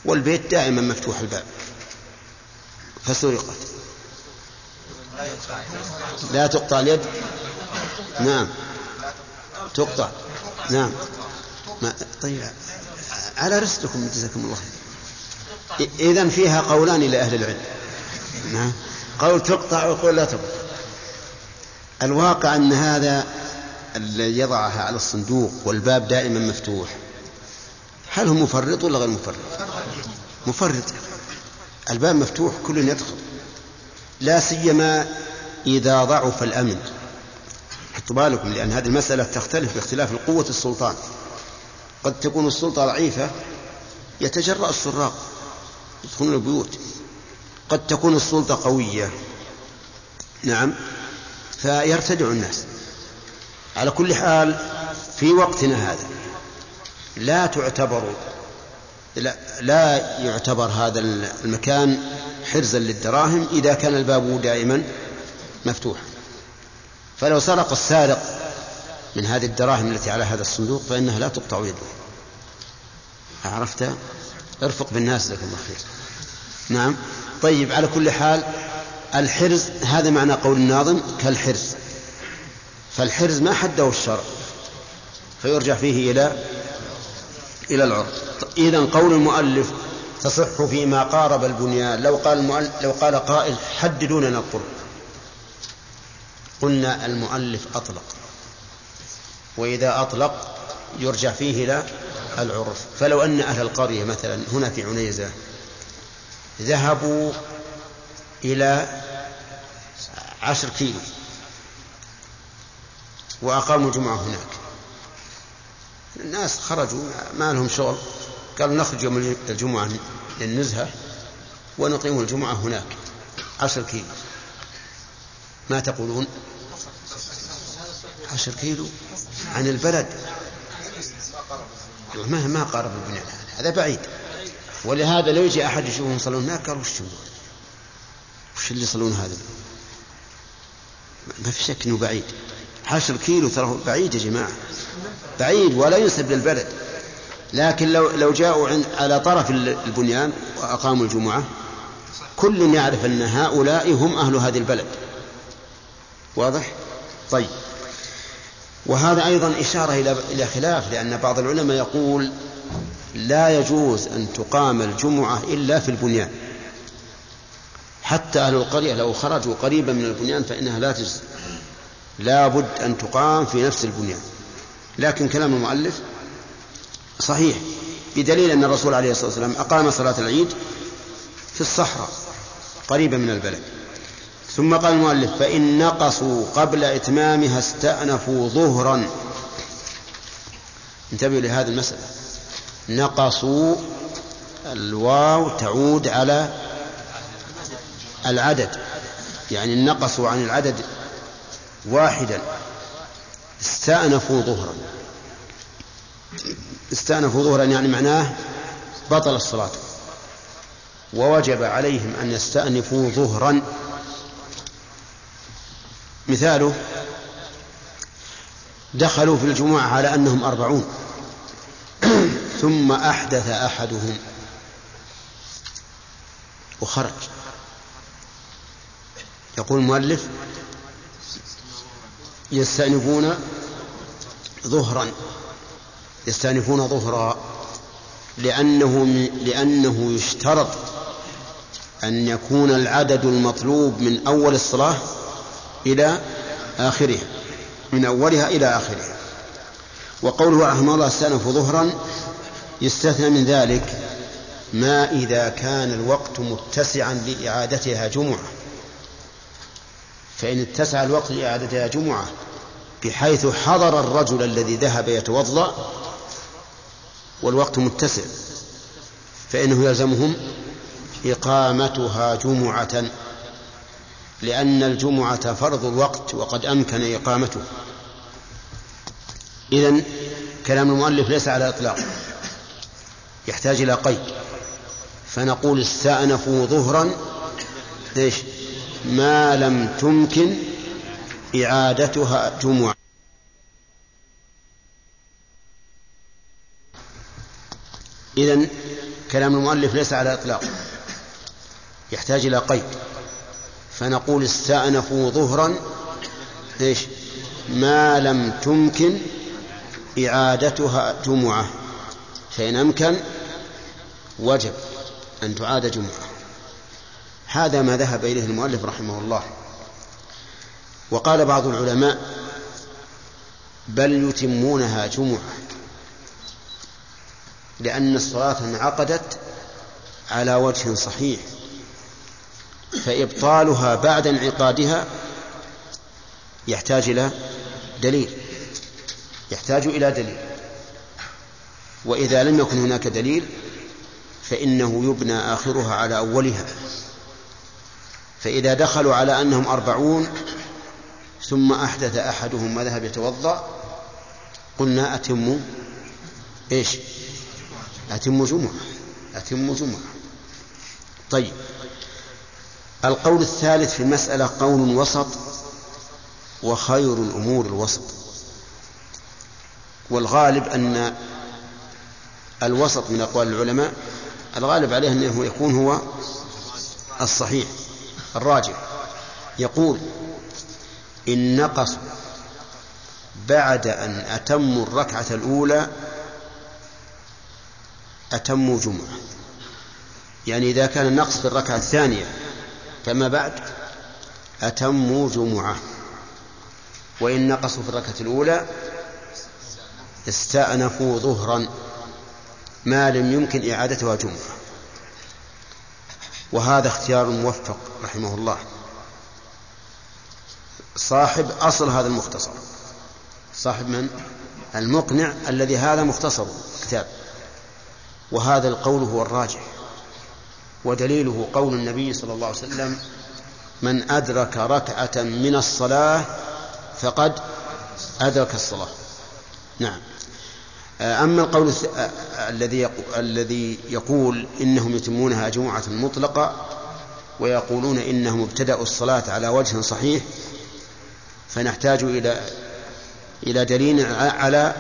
والبيت دائما مفتوح الباب. فسرقت. لا تقطع اليد؟ نعم. تقطع نعم. ما طيب. على رسلكم جزاكم الله خير. إذا فيها قولان لأهل العلم. نعم. قول تقطع وقول لا تقطع. الواقع أن هذا الذي يضعها على الصندوق والباب دائما مفتوح. هل هو مفرط ولا غير مفرط؟ مفرط. الباب مفتوح كل يدخل. لا سيما إذا ضعف الأمن. حطوا بالكم لأن هذه المسألة تختلف باختلاف قوة السلطان. قد تكون السلطة ضعيفة يتجرأ السراق يدخلون البيوت. قد تكون السلطة قوية نعم فيرتدع الناس. على كل حال في وقتنا هذا لا تعتبر لا, لا يعتبر هذا المكان حرزا للدراهم إذا كان الباب دائما مفتوحا. فلو سرق السارق من هذه الدراهم التي على هذا الصندوق فإنها لا تقطع يده عرفت؟ ارفق بالناس الله خير. نعم. طيب على كل حال الحرز هذا معنى قول الناظم كالحرز. فالحرز ما حده الشرع فيرجع فيه إلى إلى العرف إذا قول المؤلف تصح فيما قارب البنيان. لو قال المؤلف لو قال قائل حددوا لنا القرب. قلنا المؤلف أطلق. وإذا أطلق يرجع فيه إلى العرف. فلو أن أهل القرية مثلا هنا في عنيزة ذهبوا إلى عشر كيلو وأقاموا الجمعة هناك. الناس خرجوا ما لهم شغل. قالوا نخرج يوم الجمعة للنزهة ونقيم الجمعة هناك. عشر كيلو. ما تقولون؟ عشر كيلو عن البلد. ما ما قارب البناء هذا بعيد. ولهذا لو يجي أحد يشوفهم يصلون هناك قال وش وش اللي يصلون هذا؟ ما في شك إنه بعيد. عشر كيلو ترى بعيد يا جماعة. بعيد ولا ينسب للبلد. لكن لو لو جاءوا على طرف البنيان وأقاموا الجمعة كل يعرف أن هؤلاء هم أهل هذه البلد. واضح؟ طيب. وهذا أيضا إشارة إلى إلى خلاف لأن بعض العلماء يقول لا يجوز أن تقام الجمعة إلا في البنيان. حتى أهل القرية لو خرجوا قريبا من البنيان فإنها لا تجزي. لا بد أن تقام في نفس البنيان. لكن كلام المؤلف صحيح بدليل أن الرسول عليه الصلاة والسلام أقام صلاة العيد في الصحراء قريبا من البلد. ثم قال المؤلف فإن نقصوا قبل إتمامها استأنفوا ظهرا. انتبهوا لهذه المسألة. نقصوا الواو تعود على العدد. يعني نقصوا عن العدد واحدا. استأنفوا ظهرا. استأنفوا ظهرا يعني معناه بطل الصلاة. ووجب عليهم أن يستأنفوا ظهرا. مثاله دخلوا في الجمعة على أنهم أربعون. (clears throat) ثم أحدث أحدهم. وخرج. يقول المؤلف يستأنفون ظهرا. يستأنفون ظهرا لأنه لأنه يشترط أن يكون العدد المطلوب من أول الصلاة إلى آخرها من أولها إلى آخرها. وقوله رحمه الله استأنفوا ظهرا يستثنى من ذلك ما إذا كان الوقت متسعا لإعادتها جمعة. فإن اتسع الوقت لإعادتها جمعة بحيث حضر الرجل الذي ذهب يتوضأ والوقت متسع فإنه يلزمهم إقامتها جمعة لأن الجمعة فرض الوقت وقد أمكن إقامته. إذن كلام المؤلف ليس على إطلاق يحتاج إلى قيد. فنقول استأنفوا ظهرا إيش؟ ما لم تمكن إعادتها جمعة. إذن كلام المؤلف ليس على إطلاق يحتاج إلى قيد. فنقول استأنفوا ظهرا إيش؟ ما لم تمكن إعادتها جمعة. فإن أمكن وجب أن تعاد جمعة. هذا ما ذهب إليه المؤلف رحمه الله. وقال بعض العلماء بل يتمونها جمعة لأن الصلاة انعقدت على وجه صحيح. فإبطالها بعد انعقادها يحتاج إلى دليل يحتاج إلى دليل. وإذا لم يكن هناك دليل فإنه يبنى آخرها على أولها. فإذا دخلوا على أنهم أربعون ثم أحدث أحدهم ما ذهب يتوضأ قلنا أتموا إيش؟ أتموا جمعة أتموا جمعة. طيب. القول الثالث في المسألة قول وسط وخير الأمور الوسط. والغالب أن الوسط من أقوال العلماء الغالب عليه أنه يكون هو الصحيح الراجع يقول إن نقصوا بعد أن أتموا الركعة الأولى أتموا جمعة. يعني إذا كان النقص في الركعة الثانية فما بعد أتموا جمعة. وإن نقصوا في الركعة الأولى استأنفوا ظهرا ما لم يمكن إعادتها جمعة. وهذا اختيار موفق رحمه الله. صاحب أصل هذا المختصر. صاحب من؟ المقنع الذي هذا مختصر. كتاب وهذا القول هو الراجح. ودليله قول النبي صلى الله عليه وسلم من أدرك ركعة من الصلاة فقد أدرك الصلاة. نعم. أما القول الذي الذي يقول إنهم يتمونها جمعة مطلقة ويقولون إنهم ابتدأوا الصلاة على وجه صحيح فنحتاج إلى إلى دليل على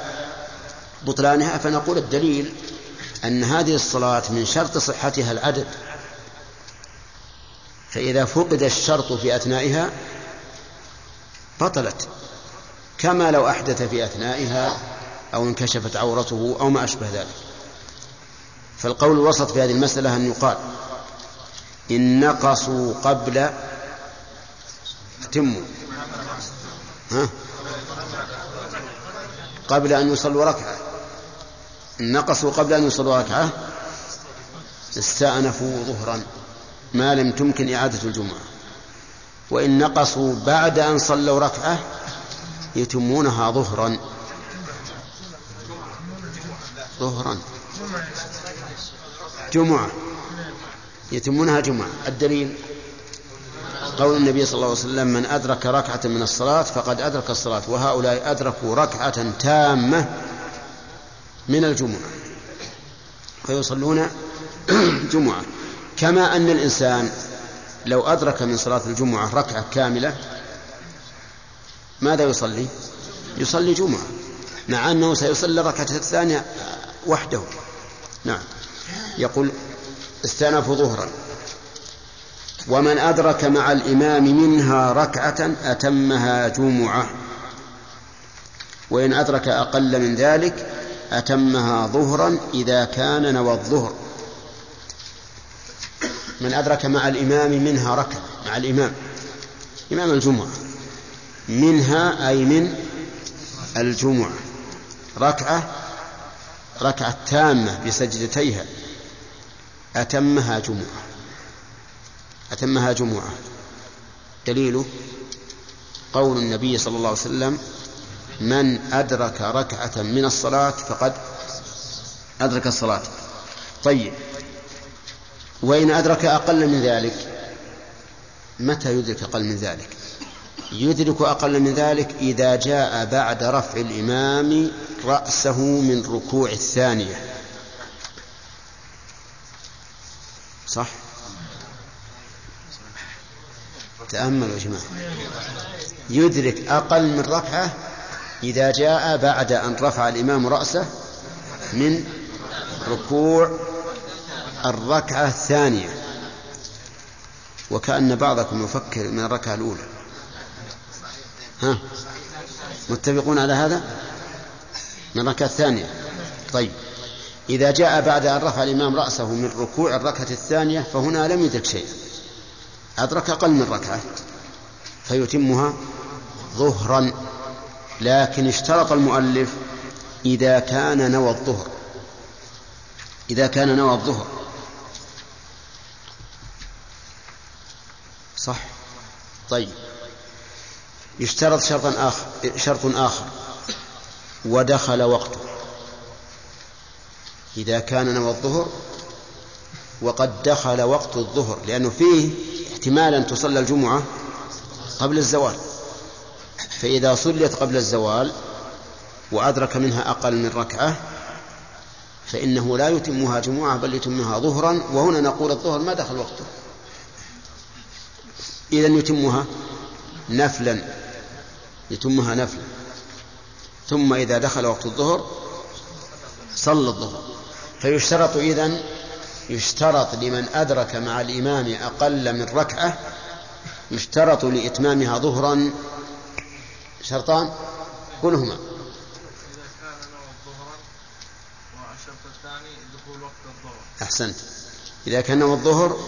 بطلانها فنقول الدليل أن هذه الصلاة من شرط صحتها العدد. فإذا فقد الشرط في أثنائها بطلت كما لو أحدث في أثنائها أو انكشفت عورته أو ما أشبه ذلك. فالقول الوسط في هذه المسألة أن يقال إن نقصوا قبل أتموا. ها؟ قبل أن يصلوا ركعة. إن نقصوا قبل أن يصلوا ركعة استأنفوا ظهرا. ما لم تمكن إعادة الجمعة. وإن نقصوا بعد أن صلوا ركعة يتمونها ظهرا. ظهرا. جمعة. يتمونها جمعة. الدليل؟ قول النبي صلى الله عليه وسلم من أدرك ركعة من الصلاة فقد أدرك الصلاة. وهؤلاء أدركوا ركعة تامة من الجمعة. فيصلون (clears throat) جمعة. كما أن الإنسان لو أدرك من صلاة الجمعة ركعة كاملة ماذا يصلي؟ يصلي جمعة مع أنه سيصلي الركعة الثانية وحده. نعم. يقول استأنف ظهرا. ومن أدرك مع الإمام منها ركعة أتمها جمعة. وإن أدرك أقل من ذلك أتمها ظهرا إذا كان نوى الظهر. من أدرك مع الإمام منها ركعة مع الإمام. إمام الجمعة. منها أي من الجمعة. ركعة ركعة تامة بسجدتيها. أتمها جمعة. أتمها جمعة. دليله قول النبي صلى الله عليه وسلم من أدرك ركعة من الصلاة فقد أدرك الصلاة. طيب. وإن أدرك أقل من ذلك متى يدرك أقل من ذلك؟ يدرك أقل من ذلك إذا جاء بعد رفع الإمام رأسه من ركوع الثانية. صح؟ تأملوا يا جماعة. يدرك أقل من ركعة إذا جاء بعد أن رفع الإمام رأسه من ركوع الركعة الثانية. وكأن بعضكم يفكر من الركعة الأولى. ها؟ متفقون على هذا؟ من الركعة الثانية. طيب. إذا جاء بعد أن رفع الإمام رأسه من ركوع الركعة الثانية فهنا لم يدرك شيئا أدرك أقل من ركعة. فيتمها ظهرا. لكن اشترط المؤلف إذا كان نوى الظهر. إذا كان نوى الظهر. طيب. يشترط شرطا آخر شرط آخر. ودخل وقته. إذا كان نوى الظهر وقد دخل وقت الظهر لأنه فيه احتمال أن تصلى الجمعة قبل الزوال. فإذا صليت قبل الزوال وأدرك منها أقل من ركعة فإنه لا يتمها جمعة بل يتمها ظهرا. وهنا نقول الظهر ما دخل وقته. إذا يتمها نفلا يتمها نفلا. ثم إذا دخل وقت الظهر صلى الظهر. فيشترط إذن يشترط لمن أدرك مع الإمام أقل من ركعة يشترط لإتمامها ظهرا. شرطان؟ قل هما أحسنت. إذا كان الظهر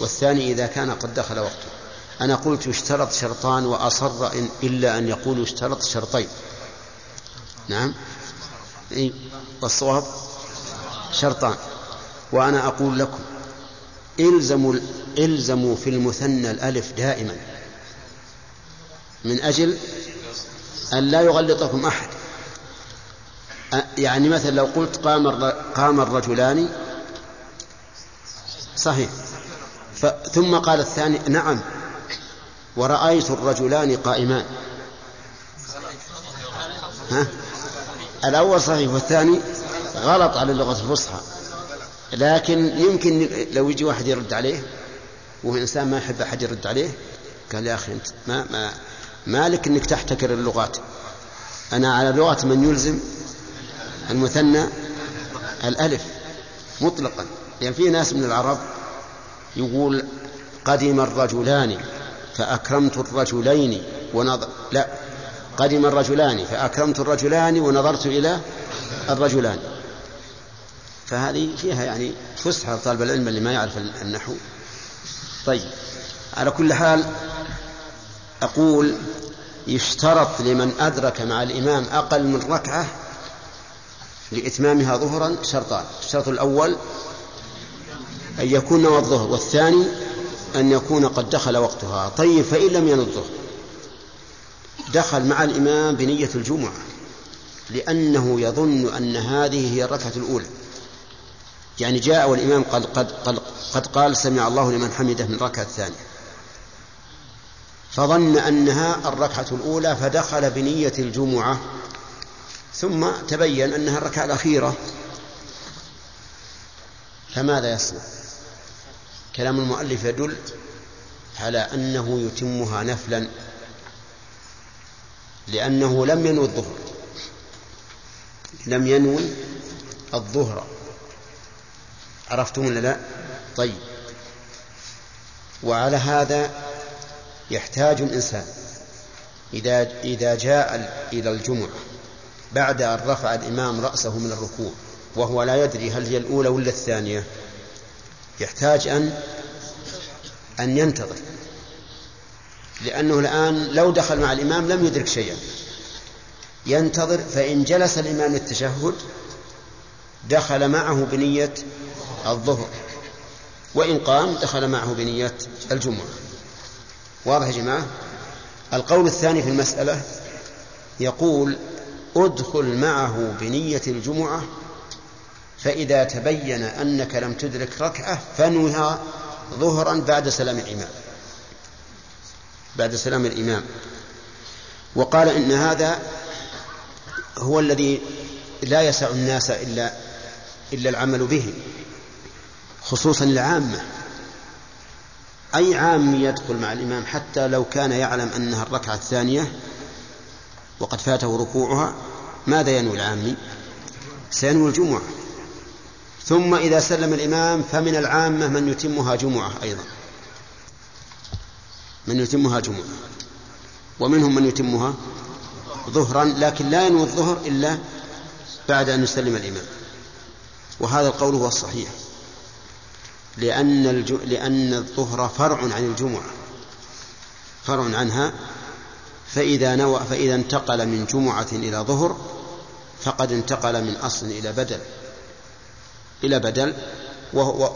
والثاني إذا كان قد دخل وقته. أنا قلت يشترط شرطان وأصر إن إلا أن يقول يشترط شرطين. نعم؟ إيه والصواب؟ شرطان. وأنا أقول لكم إلزموا إلزموا في المثنى الألف دائما. من أجل أن لا يغلطكم أحد. يعني مثلا لو قلت قام قام الرجلان صحيح. ثم قال الثاني نعم. ورأيت الرجلان قائمان. ها؟ الأول صحيح والثاني غلط على اللغة الفصحى. لكن يمكن لو يجي واحد يرد عليه وهو إنسان ما يحب أحد يرد عليه قال يا أخي أنت ما ما مالك أنك تحتكر اللغات. أنا على لغة من يلزم المثنى الألف مطلقا. يعني في ناس من العرب يقول قدم الرجلان. فأكرمت الرجلين ونظر لا قدم الرجلان فأكرمت الرجلان ونظرت إلى الرجلان. فهذه فيها يعني فسحة طالب العلم اللي ما يعرف النحو. طيب على كل حال أقول يشترط لمن أدرك مع الإمام أقل من ركعة لإتمامها ظهرا شرطان. الشرط الأول أن يكون الظهر والثاني أن يكون قد دخل وقتها. طيب فإن لم ينض الظهر دخل مع الإمام بنية الجمعة لأنه يظن أن هذه هي الركعة الأولى. يعني جاء والإمام قد, قد, قد, قد قال سمع الله لمن حمده من الركعة الثانية فظن أنها الركعة الأولى فدخل بنية الجمعة. ثم تبين أنها الركعة الأخيرة. فماذا يصنع؟ كلام المؤلف يدل على أنه يتمها نفلا لأنه لم ينوي الظهر لم ينوي الظهر. عرفتم ولا لا؟ طيب. وعلى هذا يحتاج الإنسان إذا إذا جاء إلى الجمعة بعد أن رفع الإمام رأسه من الركوع وهو لا يدري هل هي الأولى ولا الثانية يحتاج أن أن ينتظر. لأنه الآن لو دخل مع الإمام لم يدرك شيئا. ينتظر فإن جلس الإمام للتشهد دخل معه بنية الظهر. وإن قام دخل معه بنية الجمعة. واضح يا جماعة؟ القول الثاني في المسألة يقول ادخل معه بنية الجمعة فإذا تبين أنك لم تدرك ركعة فانوها ظهرا بعد سلام الإمام. بعد سلام الإمام. وقال إن هذا هو الذي لا يسع الناس إلا إلا العمل به خصوصا العامة. أي عام يدخل مع الإمام حتى لو كان يعلم أنها الركعة الثانية وقد فاته ركوعها ماذا ينوي العامي؟ سينوي الجمعة. ثم إذا سلم الإمام فمن العامة من يتمها جمعة أيضا. من يتمها جمعة. ومنهم من يتمها ظهرا لكن لا ينوي الظهر إلا بعد أن يسلم الإمام. وهذا القول هو الصحيح. لأن. لأن الظهر فرع عن الجمعة. فرع عنها. فإذا نوى فإذا انتقل من جمعة إلى ظهر فقد انتقل من أصل إلى بدل. إلى بدل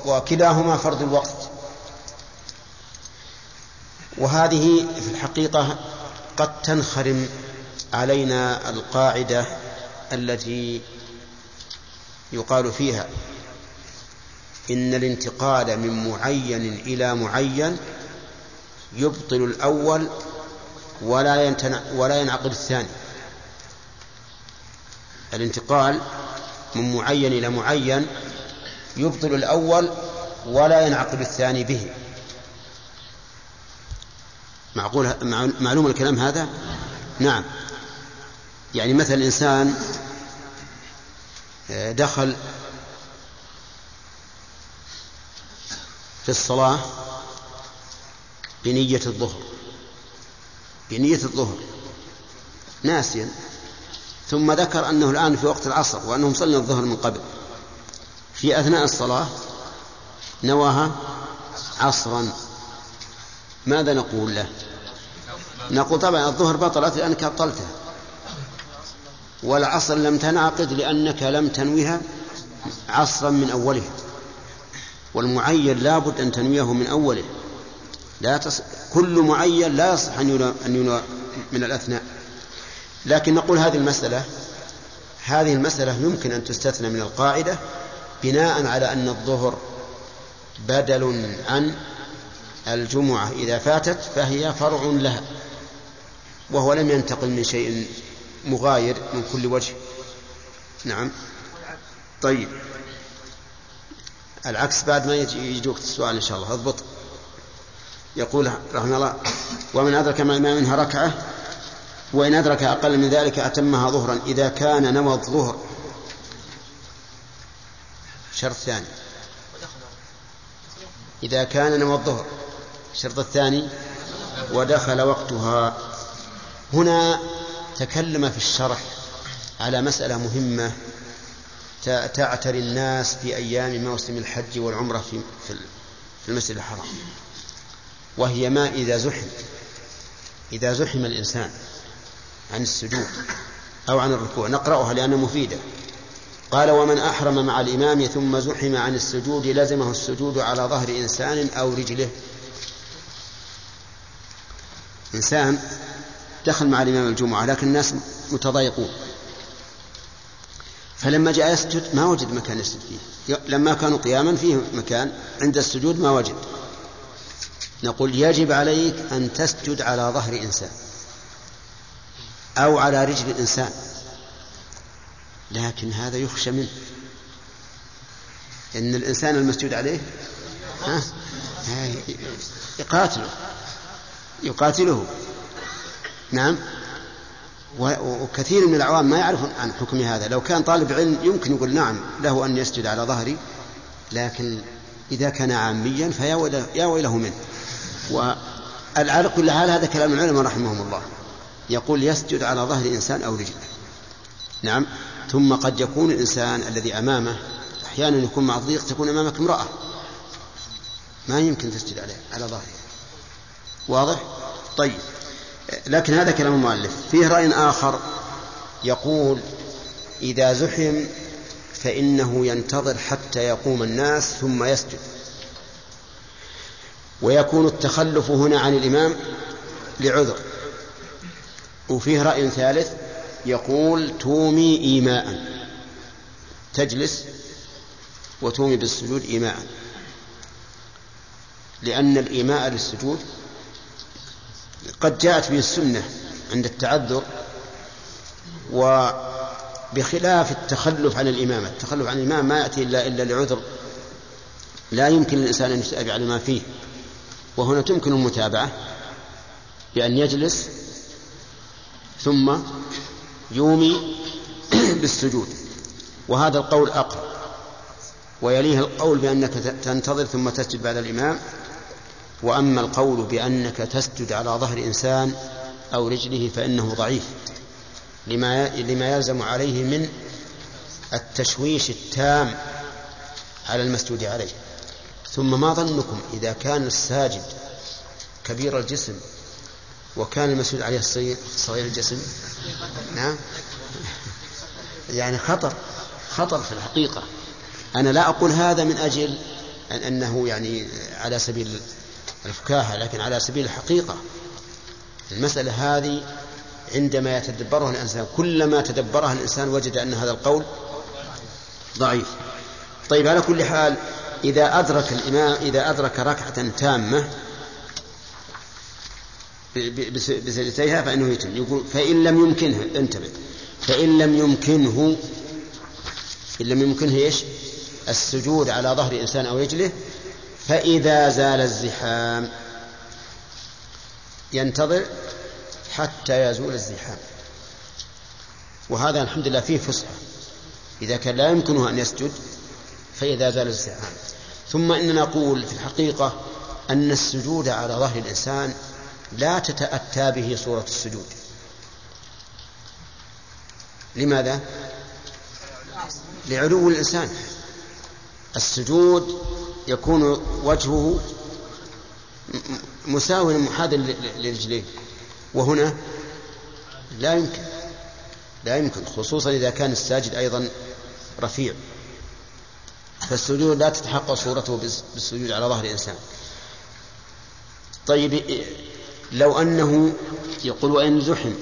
وكلاهما فرض الوقت. وهذه في الحقيقة قد تنخرم علينا القاعدة التي يقال فيها إن الانتقال من معين إلى معين يبطل الأول ولا ولا ينعقد الثاني. الانتقال من معين إلى معين يبطل الأول ولا ينعقد الثاني به. معقول معلوم الكلام هذا؟ نعم. يعني مثلا إنسان آه، دخل في الصلاة بنية الظهر. بنية الظهر. ناسيا. ثم ذكر أنه الآن في وقت العصر وأنهم صلوا الظهر من قبل. في أثناء الصلاة نواها عصرا. ماذا نقول له؟ نقول طبعا الظهر بطلت لأنك أبطلتها والعصر لم تنعقد لأنك لم تنويها عصرا من أولها والمعين لابد أن تنويه من أوله. لا تص... كل معين لا يصح أن ينوى, من الأثناء. لكن نقول هذه المسألة هذه المسألة يمكن أن تستثنى من القاعدة بناء على أن الظهر بدل عن الجمعة إذا فاتت فهي فرع لها وهو لم ينتقل من شيء مغاير من كل وجه. نعم. طيب. العكس بعد ما يجوك السؤال إن شاء الله. أضبط. يقول رحمه الله ومن أدرك الإمام منها ركعة وإن أدرك أقل من ذلك أتمها ظهرا إذا كان نوى الظهر شرط ثاني. إذا كان نوى الظهر الشرط الثاني ودخل وقتها. هنا تكلم في الشرح على مسألة مهمة تعتري الناس في أيام موسم الحج والعمرة في في المسجد الحرام. وهي ما إذا زحم. إذا زحم الإنسان. عن السجود أو عن الركوع نقرأها لأنها مفيدة. قال ومن أحرم مع الإمام ثم زحم عن السجود لزمه السجود على ظهر إنسان أو رجله. إنسان دخل مع الإمام الجمعة لكن الناس متضايقون. فلما جاء يسجد ما وجد مكان يسجد فيه. لما كانوا قياما فيه مكان عند السجود ما وجد. نقول يجب عليك أن تسجد على ظهر إنسان. أو على رجل إنسان لكن هذا يخشى منه. إن الإنسان المسجود عليه ها يقاتله يقاتله. نعم. وكثير من العوام ما يعرفون عن حكم هذا. لو كان طالب علم يمكن يقول نعم له أن يسجد على ظهري لكن إذا كان عاميا فيا ويله, منه. وعلى كل حال هذا كلام العلماء رحمهم الله. يقول يسجد على ظهر إنسان أو رجله. نعم. ثم قد يكون الإنسان الذي أمامه أحيانا يكون مع الضيق تكون أمامك امرأة. ما يمكن تسجد عليه على ظهره. واضح؟ طيب. لكن هذا كلام المؤلف. فيه رأي آخر يقول إذا زحم فإنه ينتظر حتى يقوم الناس ثم يسجد. ويكون التخلف هنا عن الإمام لعذر. وفيه رأي ثالث يقول تومي إيماء. تجلس وتومي بالسجود إيماء. لأن الإيماء للسجود قد جاءت به السنة عند التعذر وبخلاف التخلف عن الإمامة. التخلف عن الإمام ما يأتي إلا إلا لعذر. لا يمكن للإنسان أن يتابع لما فيه. وهنا تمكن المتابعة بأن يجلس ثم يومي (clears throat) بالسجود. وهذا القول أقرب. ويليه القول بأنك تنتظر ثم تسجد بعد الإمام. وأما القول بأنك تسجد على ظهر إنسان أو رجله فإنه ضعيف. لما لما يلزم عليه من التشويش التام على المسجود عليه. ثم ما ظنكم إذا كان الساجد كبير الجسم وكان المسجود عليه صغير الجسم. نعم. يعني خطر خطر في الحقيقة. أنا لا أقول هذا من أجل أن أنه يعني على سبيل الفكاهة لكن على سبيل الحقيقة. المسألة هذه عندما يتدبرها الإنسان كلما تدبرها الإنسان وجد أن هذا القول ضعيف. طيب على كل حال إذا أدرك الإمام إذا أدرك ركعة تامة بسجدتيها فإنه يتم. يقول فإن لم يمكنه انتبه. فإن لم يمكنه إن لم يمكنه إيش؟ السجود على ظهر إنسان أو رجله فإذا زال الزحام. ينتظر حتى يزول الزحام. وهذا الحمد لله فيه فسحة إذا كان لا يمكنه أن يسجد فإذا زال الزحام. ثم إننا نقول في الحقيقة أن السجود على ظهر الإنسان لا تتأتى به صورة السجود. لماذا؟ لعلو الإنسان. السجود يكون وجهه مساويا محاذا لرجليه. وهنا لا يمكن. لا يمكن خصوصا إذا كان الساجد أيضا رفيع. فالسجود لا تتحقق صورته بالسجود على ظهر الإنسان. طيب لو أنه يقول وإن زحم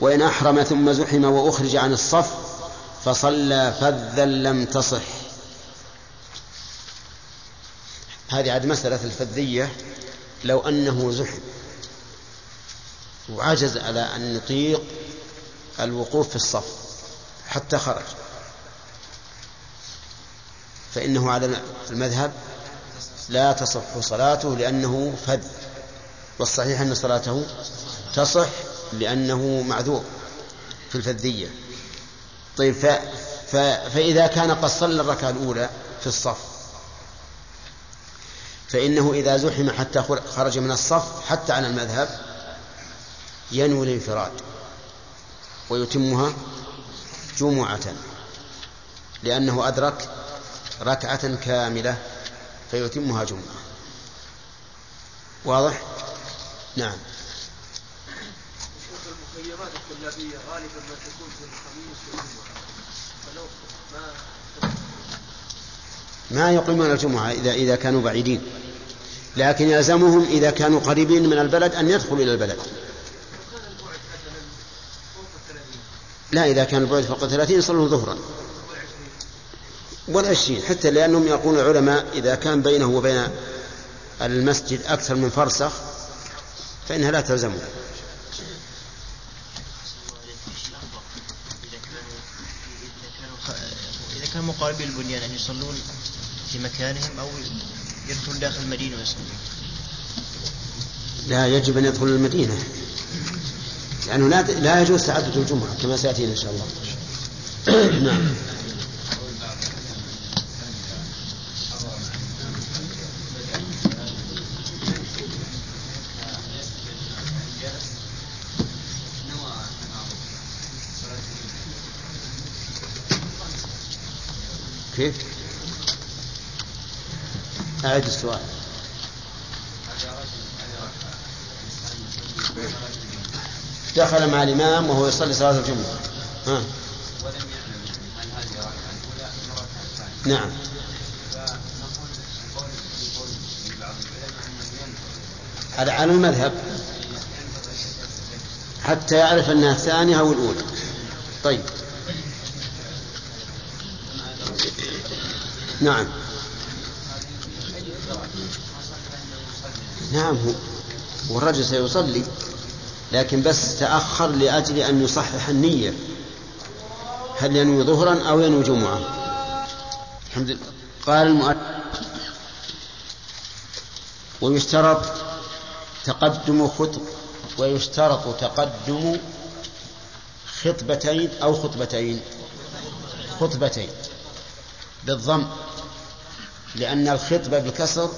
وإن أحرم ثم زحم وأخرج عن الصف فصلى فذا لم تصح. هذه عاد مسألة الفذية لو أنه زحم. وعجز على أن يطيق الوقوف في الصف حتى خرج. فإنه على المذهب لا تصح صلاته لأنه فذ. والصحيح أن صلاته تصح لأنه معذور في الفذية طيب ف... ف... فإذا كان قد صلى الركعة الأولى في الصف فإنه إذا زحم حتى خرج من الصف حتى على المذهب ينوي الانفراد ويتمها جمعة لأنه أدرك ركعة كاملة فيتمها جمعة واضح؟ نعم. المخيرات الطلابية غالبا ما تكون في الخميس والجمعة. فلو ما ما يقيمون الجمعة إذا إذا كانوا بعيدين. لكن يلزمهم إذا كانوا قريبين من البلد أن يدخلوا إلى البلد. لا إذا كان البعد فوق ثلاثين يصلون ظهرا. والعشرين حتى لأنهم يقولون العلماء إذا كان بينه وبين المسجد أكثر من فرسخ فإنها لا تلزمه. إذا كانوا مقاربي البنيان أن يصلون في مكانهم أو يدخلون داخل المدينة ويصلون. لا يجب أن يدخل المدينة لأنه لا لا يجوز تعدد الجمعة كما سيأتينا إن شاء الله. (clears throat) نعم. أعد السؤال. دخل مع الإمام وهو يصلي صلاة الجمعة. ها. نعم. هذا على المذهب. حتى يعرف أنها الثانية أو الأولى. طيب. نعم. نعم والرجل سيصلي لكن بس تأخر لأجل أن يصحح النية. هل ينوي ظهرا أو ينوي جمعة؟ الحمد لله. قال المؤلف ويشترط تقدم خطب ويشترط تقدم خطبتين أو خطبتين. خطبتين بالضم لأن الخطبة بالكسر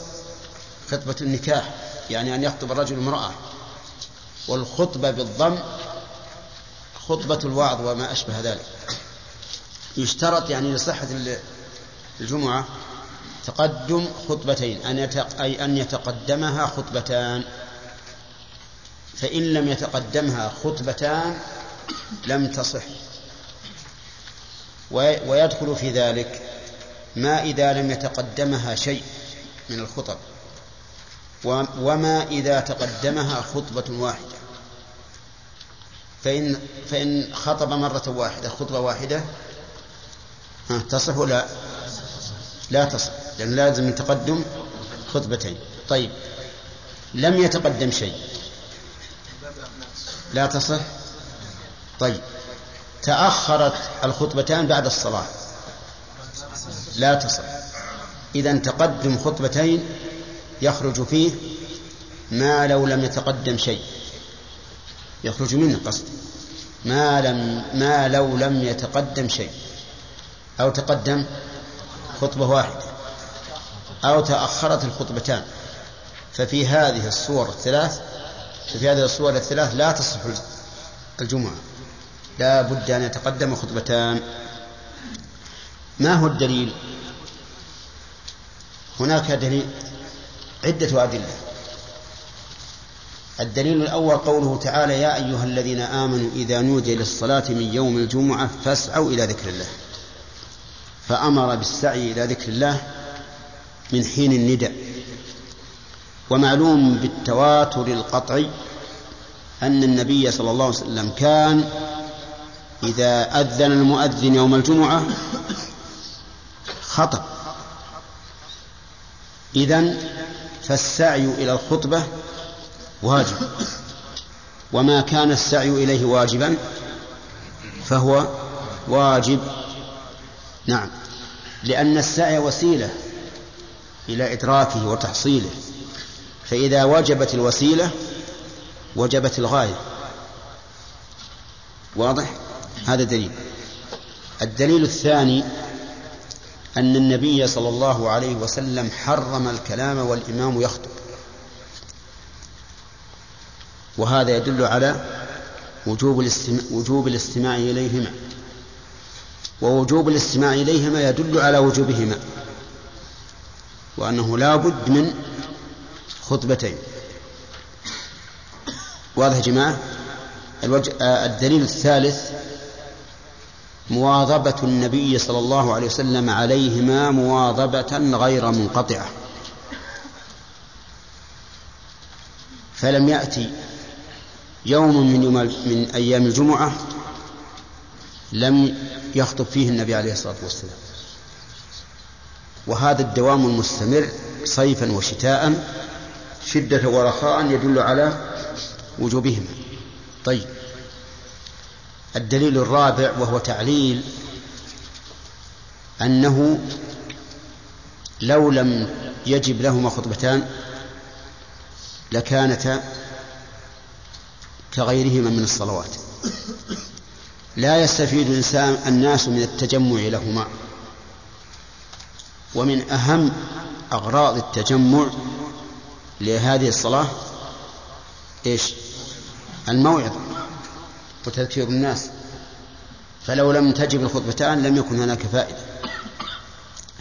خطبة النكاح. يعني أن يخطب الرجل امرأة. والخطبة بالضم خطبة الوعظ وما أشبه ذلك. يشترط يعني لصحة الجمعة تقدم خطبتين أن أي أن يتقدمها خطبتان. فإن لم يتقدمها خطبتان لم تصح. ويدخل في ذلك ما إذا لم يتقدمها شيء من الخطب. وما إذا تقدمها خطبة واحدة. فإن فإن خطب مرة واحدة خطبة واحدة تصح ولا؟ لا تصح لأن لازم من تقدم خطبتين. طيب لم يتقدم شيء. لا تصح؟ طيب تأخرت الخطبتان بعد الصلاة. لا تصح. إذا تقدم خطبتين يخرج فيه ما لو لم يتقدم شيء. يخرج منه قصد. ما لم ما لو لم يتقدم شيء. أو تقدم خطبة واحدة. أو تأخرت الخطبتان. ففي هذه الصور الثلاث ففي هذه الصور الثلاث لا تصح الجمعة. لا بد أن يتقدم خطبتان. ما هو الدليل؟ هناك دليل. عدة أدلة. الدليل الأول قوله تعالى يا أيها الذين آمنوا إذا نودي للصلاة من يوم الجمعة فاسعوا إلى ذكر الله. فأمر بالسعي إلى ذكر الله من حين النداء. ومعلوم بالتواتر القطعي أن النبي صلى الله عليه وسلم كان إذا أذن المؤذن يوم الجمعة خطب. إذن فالسعي إلى الخطبة واجب. وما كان السعي إليه واجبا فهو واجب. نعم. لأن السعي وسيلة إلى إدراكه وتحصيله. فإذا وجبت الوسيلة وجبت الغاية. واضح؟ هذا دليل. الدليل الثاني أن النبي صلى الله عليه وسلم حرم الكلام والإمام يخطب. وهذا يدل على وجوب الاستماع, وجوب الاستماع إليهما. ووجوب الاستماع إليهما يدل على وجوبهما وأنه لا بد من خطبتين. واضح يا جماعة؟ الوجه الدليل الثالث مواظبة النبي صلى الله عليه وسلم عليهما مواظبة غير منقطعة. فلم يأتي يوم من يوم من أيام الجمعة لم يخطب فيه النبي عليه الصلاة والسلام. وهذا الدوام المستمر صيفا وشتاء شدة ورخاء يدل على وجوبهما. طيب. الدليل الرابع وهو تعليل أنه لو لم يجب لهما خطبتان لكانتا كغيرهما من الصلوات. لا يستفيد الإنسان الناس من التجمع لهما ومن أهم أغراض التجمع لهذه الصلاة إيش؟ الموعظة. وتذكير الناس. فلو لم تجب الخطبتان لم يكن هناك فائدة.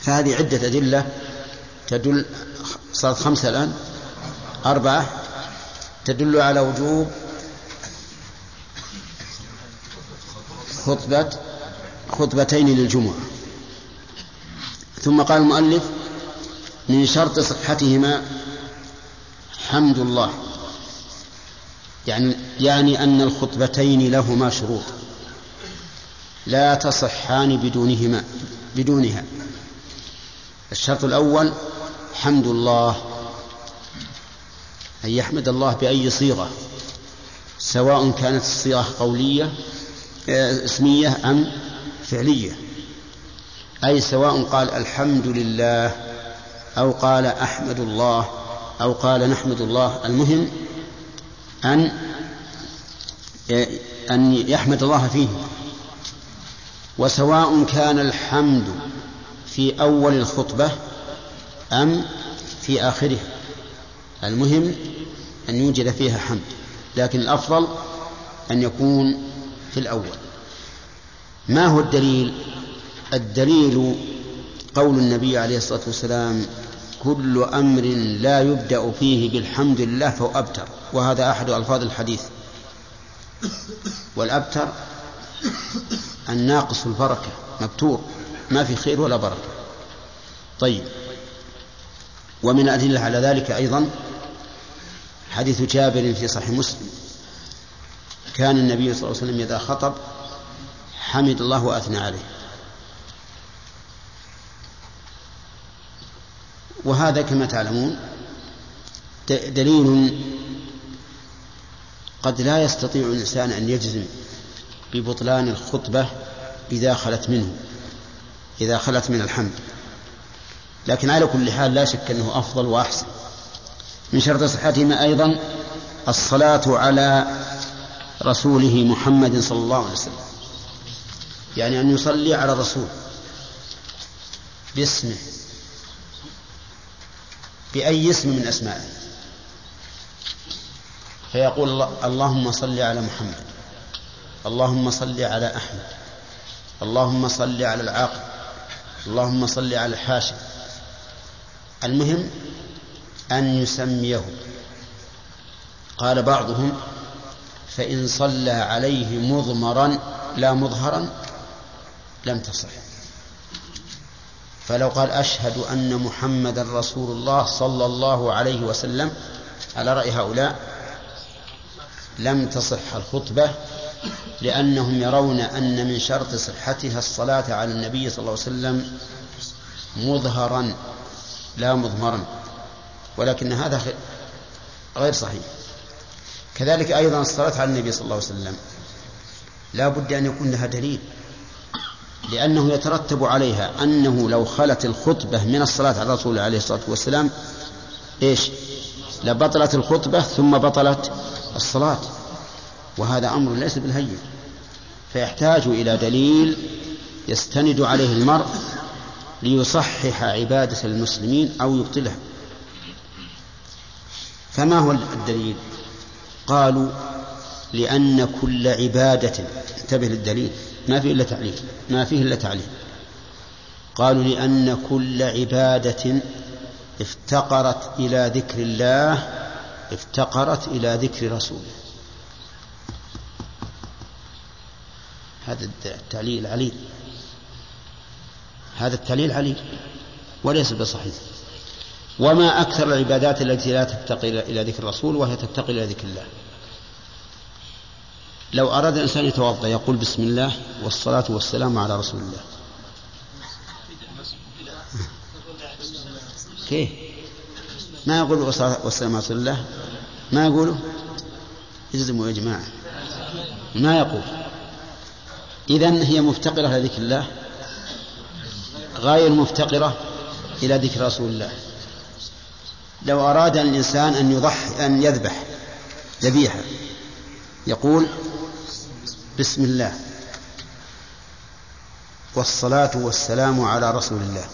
فهذه عدة أدلة تدل صارت خمسة الآن. أربعة تدل على وجوب خطبة خطبتين للجمعة. ثم قال المؤلف من شرط صحتهما حمد الله. يعني يعني أن الخطبتين لهما شروط. لا تصحان بدونهما بدونها. الشرط الأول حمد الله. أن يحمد الله بأي صيغة سواء كانت الصيغة قولية آه، اسمية أم فعلية. أي سواء قال الحمد لله أو قال أحمد الله أو قال نحمد الله. المهم أن أن يحمد الله فيه. وسواء كان الحمد في أول الخطبة أم في آخرها المهم أن يوجد فيها حمد لكن الأفضل أن يكون في الأول. ما هو الدليل؟ الدليل قول النبي عليه الصلاة والسلام كل أمر لا يبدأ فيه بالحمد لله فهو أبتر وهذا أحد ألفاظ الحديث. والأبتر الناقص البركة مبتور ما في خير ولا بركة. طيب. ومن الأدلة على ذلك أيضا حديث جابر في صحيح مسلم. كان النبي صلى الله عليه وسلم إذا خطب حمد الله وأثنى عليه. وهذا كما تعلمون دليل قد لا يستطيع الإنسان أن يجزم ببطلان الخطبة إذا خلت منه إذا خلت من الحمد. لكن على كل حال لا شك أنه أفضل وأحسن. من شرط صحتهما أيضا الصلاة على رسوله محمد صلى الله عليه وسلم. يعني أن يصلي على الرسول باسمه. بأي اسم من أسمائه فيقول اللهم صل على محمد اللهم صل على أحمد اللهم صل على العاقل اللهم صل على الحاشم المهم أن يسميه. قال بعضهم فإن صلى عليه مضمرا لا مظهرا لم تصح. فلو قال أشهد أن محمدا رسول الله صلى الله عليه وسلم على رأي هؤلاء لم تصح الخطبة لأنهم يرون أن من شرط صحتها الصلاة على النبي صلى الله عليه وسلم مظهرا لا مضمرا ولكن هذا غير صحيح. كذلك أيضا الصلاة على النبي صلى الله عليه وسلم لا بد أن يكون لها دليل. لأنه يترتب عليها أنه لو خلت الخطبة من الصلاة على الرسول عليه الصلاة والسلام إيش؟ لبطلت الخطبة ثم بطلت الصلاة. وهذا أمر ليس بالهين. فيحتاج إلى دليل يستند عليه المرء ليصحح عبادة المسلمين أو يبطلها. فما هو الدليل؟ قالوا لأن كل عبادة انتبه للدليل ما فيه إلا تعليل ما فيه إلا تعليل. قالوا لأن كل عبادة افتقرت إلى ذكر الله افتقرت إلى ذكر رسوله. هذا التعليل عليل. هذا التعليل عليل وليس بصحيح. وما أكثر العبادات التي لا تفتقر إلى ذكر الرسول وهي تفتقر إلى ذكر الله. لو أراد الإنسان يتوضأ يقول بسم الله والصلاة والسلام على رسول الله. كيف؟ ما يقول والصلاة والسلام على رسول الله؟ ما يقوله اجزموا يا جماعة. ما يقول؟ إذن هي مفتقرة إلى ذكر الله. غير مفتقرة إلى ذكر رسول الله. لو أراد الإنسان أن يضحي أن يذبح ذبيحة يقول بسم الله. والصلاة والسلام على رسول الله.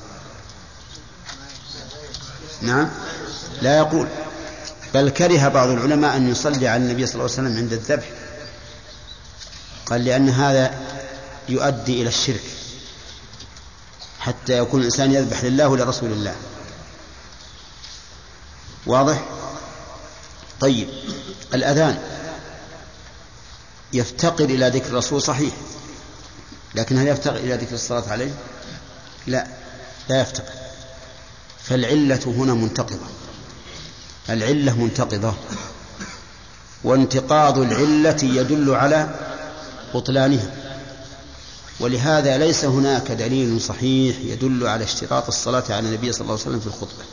نعم. لا يقول. بل كره بعض العلماء أن يصلي على النبي صلى الله عليه وسلم عند الذبح. قال لأن هذا يؤدي إلى الشرك. حتى يكون الإنسان يذبح لله ولرسول الله. واضح؟ طيب. الأذان. يفتقر إلى ذكر الرسول صحيح. لكن هل يفتقر إلى ذكر الصلاة عليه؟ لا لا يفتقر. فالعلة هنا منتقضة. العلة منتقضة. وانتقاض العلة يدل على بطلانها. ولهذا ليس هناك دليل صحيح يدل على اشتراط الصلاة على النبي صلى الله عليه وسلم في الخطبة.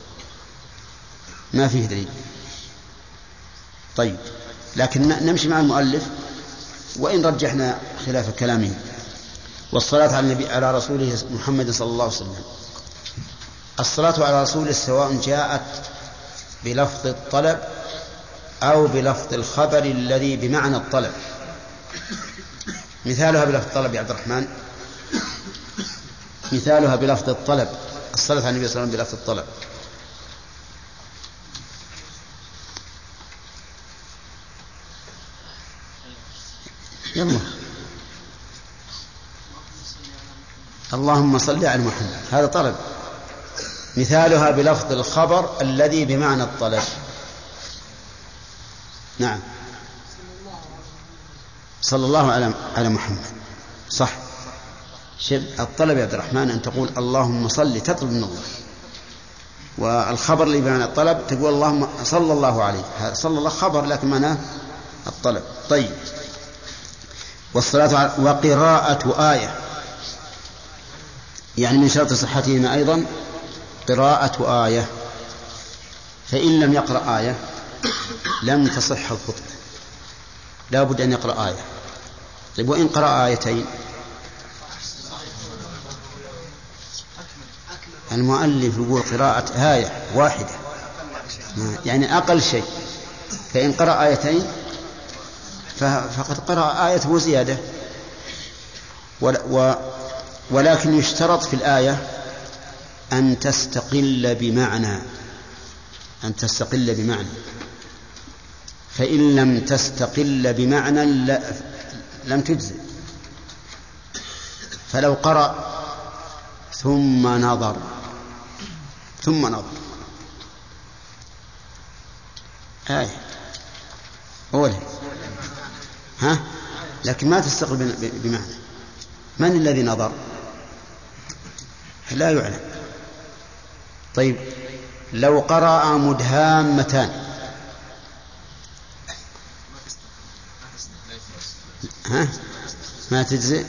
ما فيه دليل. طيب لكن نمشي مع المؤلف. وإن رجحنا خلاف كلامه. والصلاة على النبي على رسوله محمد صلى الله عليه وسلم. الصلاة على رسوله سواء جاءت بلفظ الطلب أو بلفظ الخبر الذي بمعنى الطلب. مثالها بلفظ الطلب يا عبد الرحمن. مثالها بلفظ الطلب. الصلاة على النبي صلى الله عليه وسلم بلفظ الطلب. يلا. اللهم صل على محمد. هذا طلب. مثالها بلفظ الخبر الذي بمعنى الطلب. نعم. صلى الله على على محمد. صح. شب الطلب يا عبد الرحمن أن تقول اللهم صل تطلب من الله. والخبر اللي بمعنى الطلب تقول اللهم صلى الله عليه. صلى الله خبر لكن معناه الطلب. طيب. والصلاة وقراءة آية. يعني من شرط صحتهما أيضا قراءة آية. فإن لم يقرأ آية لم تصح الخطبة. لا بد أن يقرأ آية. طيب وإن قرأ آيتين؟ المؤلف يقول قراءة آية واحدة. يعني أقل شيء. فإن قرأ آيتين فقد قرأ آية وزيادة. ولكن يشترط في الآية أن تستقل بمعنى. أن تستقل بمعنى. فإن لم تستقل بمعنى لم تجزئ. فلو قرأ ثم نظر. ثم نظر. آية. أولى ها؟ لكن ما تستقل بمعنى. من الذي نظر؟ لا يعلم. طيب لو قرأ مدهامتان. ها؟ ما تجزئ؟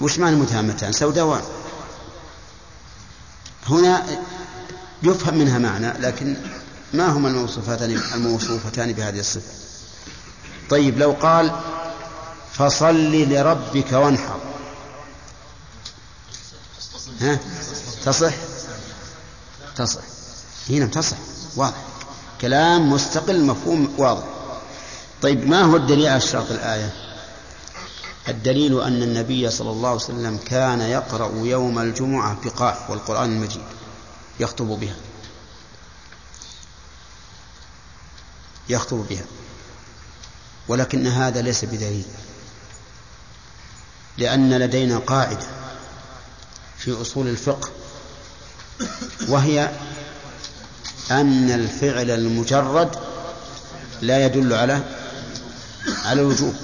وش معنى مدهامتان؟ سوداوان. هنا يفهم منها معنى لكن ما هما الموصوفتان الموصوفتان بهذه الصفة؟ طيب لو قال فصل لربك وانحر. ها؟ تصح؟ تصح. هنا تصح واضح. كلام مستقل مفهوم واضح. طيب ما هو الدليل على اشتراط الآية؟ الدليل أن النبي صلى الله عليه وسلم كان يقرأ يوم الجمعة بقاف والقرآن المجيد يخطب بها. يخطب بها. ولكن هذا ليس بدليل. لأن لدينا قاعدة في أصول الفقه وهي أن الفعل المجرد لا يدل على على الوجوب.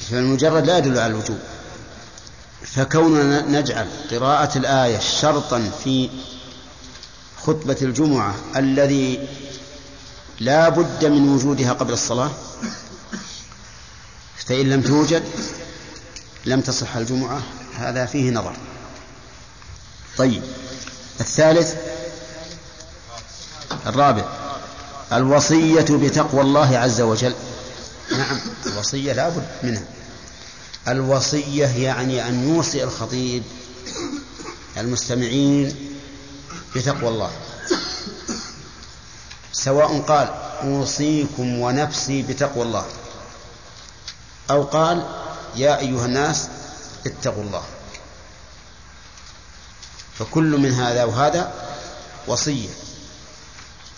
الفعل المجرد لا يدل على الوجوب. فكوننا نجعل قراءة الآية شرطا في خطبة الجمعة الذي لا بد من وجودها قبل الصلاة. فإن لم توجد لم تصح الجمعة هذا فيه نظر. طيب الثالث الرابع الوصية بتقوى الله عز وجل. نعم الوصية لا بد منها. الوصية يعني أن يوصي الخطيب المستمعين بتقوى الله. سواء قال أوصيكم ونفسي بتقوى الله أو قال يا أيها الناس اتقوا الله فكل من هذا وهذا وصية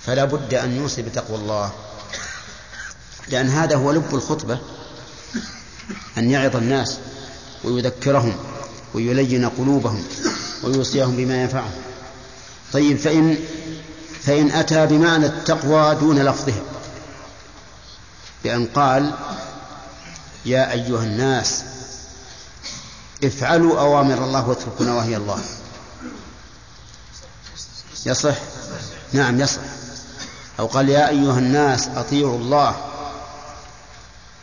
فلا بد أن يوصي بتقوى الله لأن هذا هو لب الخطبة أن يعظ الناس ويذكرهم ويلين قلوبهم ويوصيهم بما ينفعهم طيب فإن فإن أتى بمعنى التقوى دون لفظها بأن قال يا أيها الناس افعلوا أوامر الله واتركوا نواهي الله. يصح؟ نعم يصح. أو قال يا أيها الناس أطيعوا الله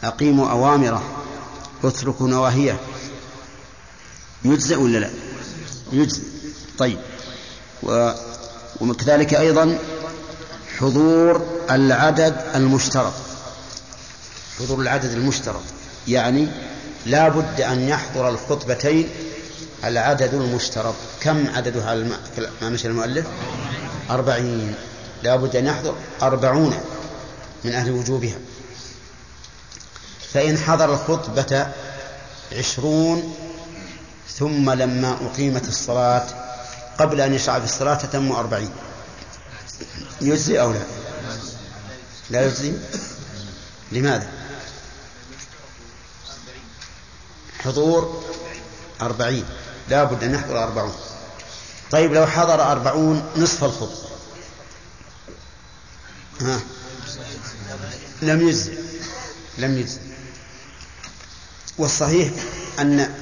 أقيموا أوامره واتركوا نواهيه يجزئ ولا لا؟ يجزئ. طيب. و... وكذلك أيضا حضور العدد المشترط. حضور العدد المشترط. يعني لا بد أن يحضر الخطبتين العدد المشترط. كم عددها ما مشى المؤلف؟ أربعين. لا بد أن يحضر أربعون من أهل وجوبها. فإن حضر الخطبة عشرون ثم لما أقيمت الصلاة قبل أن يشرع في الصلاة تتم أربعين. يجزي أو لا؟ لا يجزي. لماذا؟ حضور أربعين. لا بد أن يحضر أربعون. طيب لو حضر أربعون نصف الخطبة. ها؟ لم يجزي. لم يجزي. والصحيح أن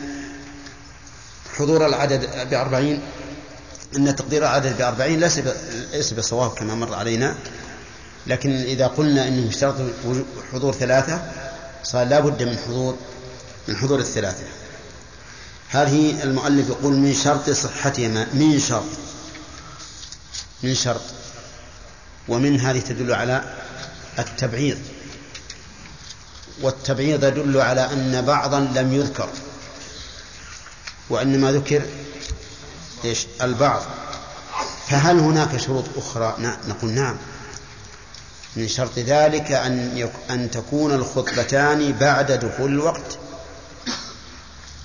حضور العدد بأربعين أن تقدير العدد بأربعين ليس ليس بصواب كما مر علينا. لكن إذا قلنا أنه اشترط حضور ثلاثة صار لا بد من حضور من حضور الثلاثة. هذه المؤلف يقول من شرط صحتهما من شرط. من شرط. ومن هذه تدل على التبعيض. والتبعيض يدل على أن بعضا لم يذكر. وإنما ذكر إيش؟ البعض. فهل هناك شروط أخرى؟ نقول نعم. من شرط ذلك أن أن تكون الخطبتان بعد دخول الوقت.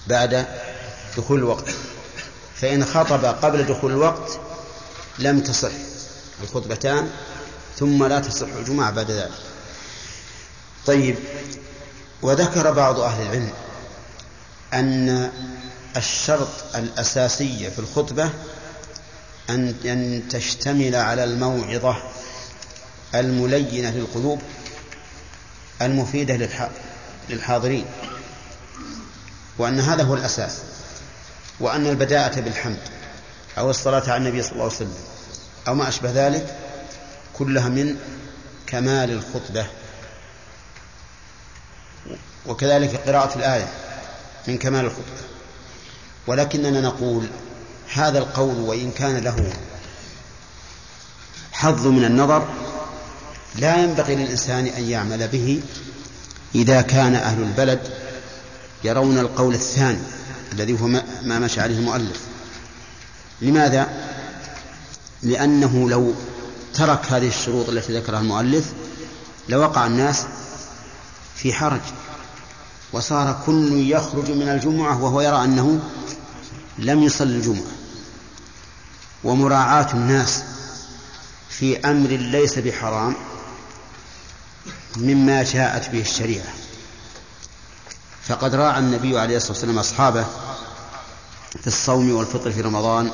بعد دخول الوقت. فإن خطب قبل دخول الوقت لم تصح الخطبتان ثم لا تصح الجمعة بعد ذلك. طيب وذكر بعض أهل العلم أن الشرط الأساسي في الخطبة أن تشتمل على الموعظة الملينة للقلوب المفيدة للحاضرين وأن هذا هو الأساس وأن البداءة بالحمد أو الصلاة على النبي صلى الله عليه وسلم أو ما أشبه ذلك كلها من كمال الخطبة. وكذلك قراءة الآية من كمال الخطبة. ولكننا نقول هذا القول وإن كان له حظ من النظر لا ينبغي للإنسان أن يعمل به إذا كان أهل البلد يرون القول الثاني الذي هو ما مشى عليه المؤلف لماذا؟ لأنه لو ترك هذه الشروط التي ذكرها المؤلف لوقع الناس في حرج وصار كل يخرج من الجمعة وهو يرى أنه لم يصل الجمعة. ومراعاة الناس في أمر ليس بحرام مما جاءت به الشريعة. فقد راعى النبي عليه الصلاة والسلام أصحابه في الصوم والفطر في رمضان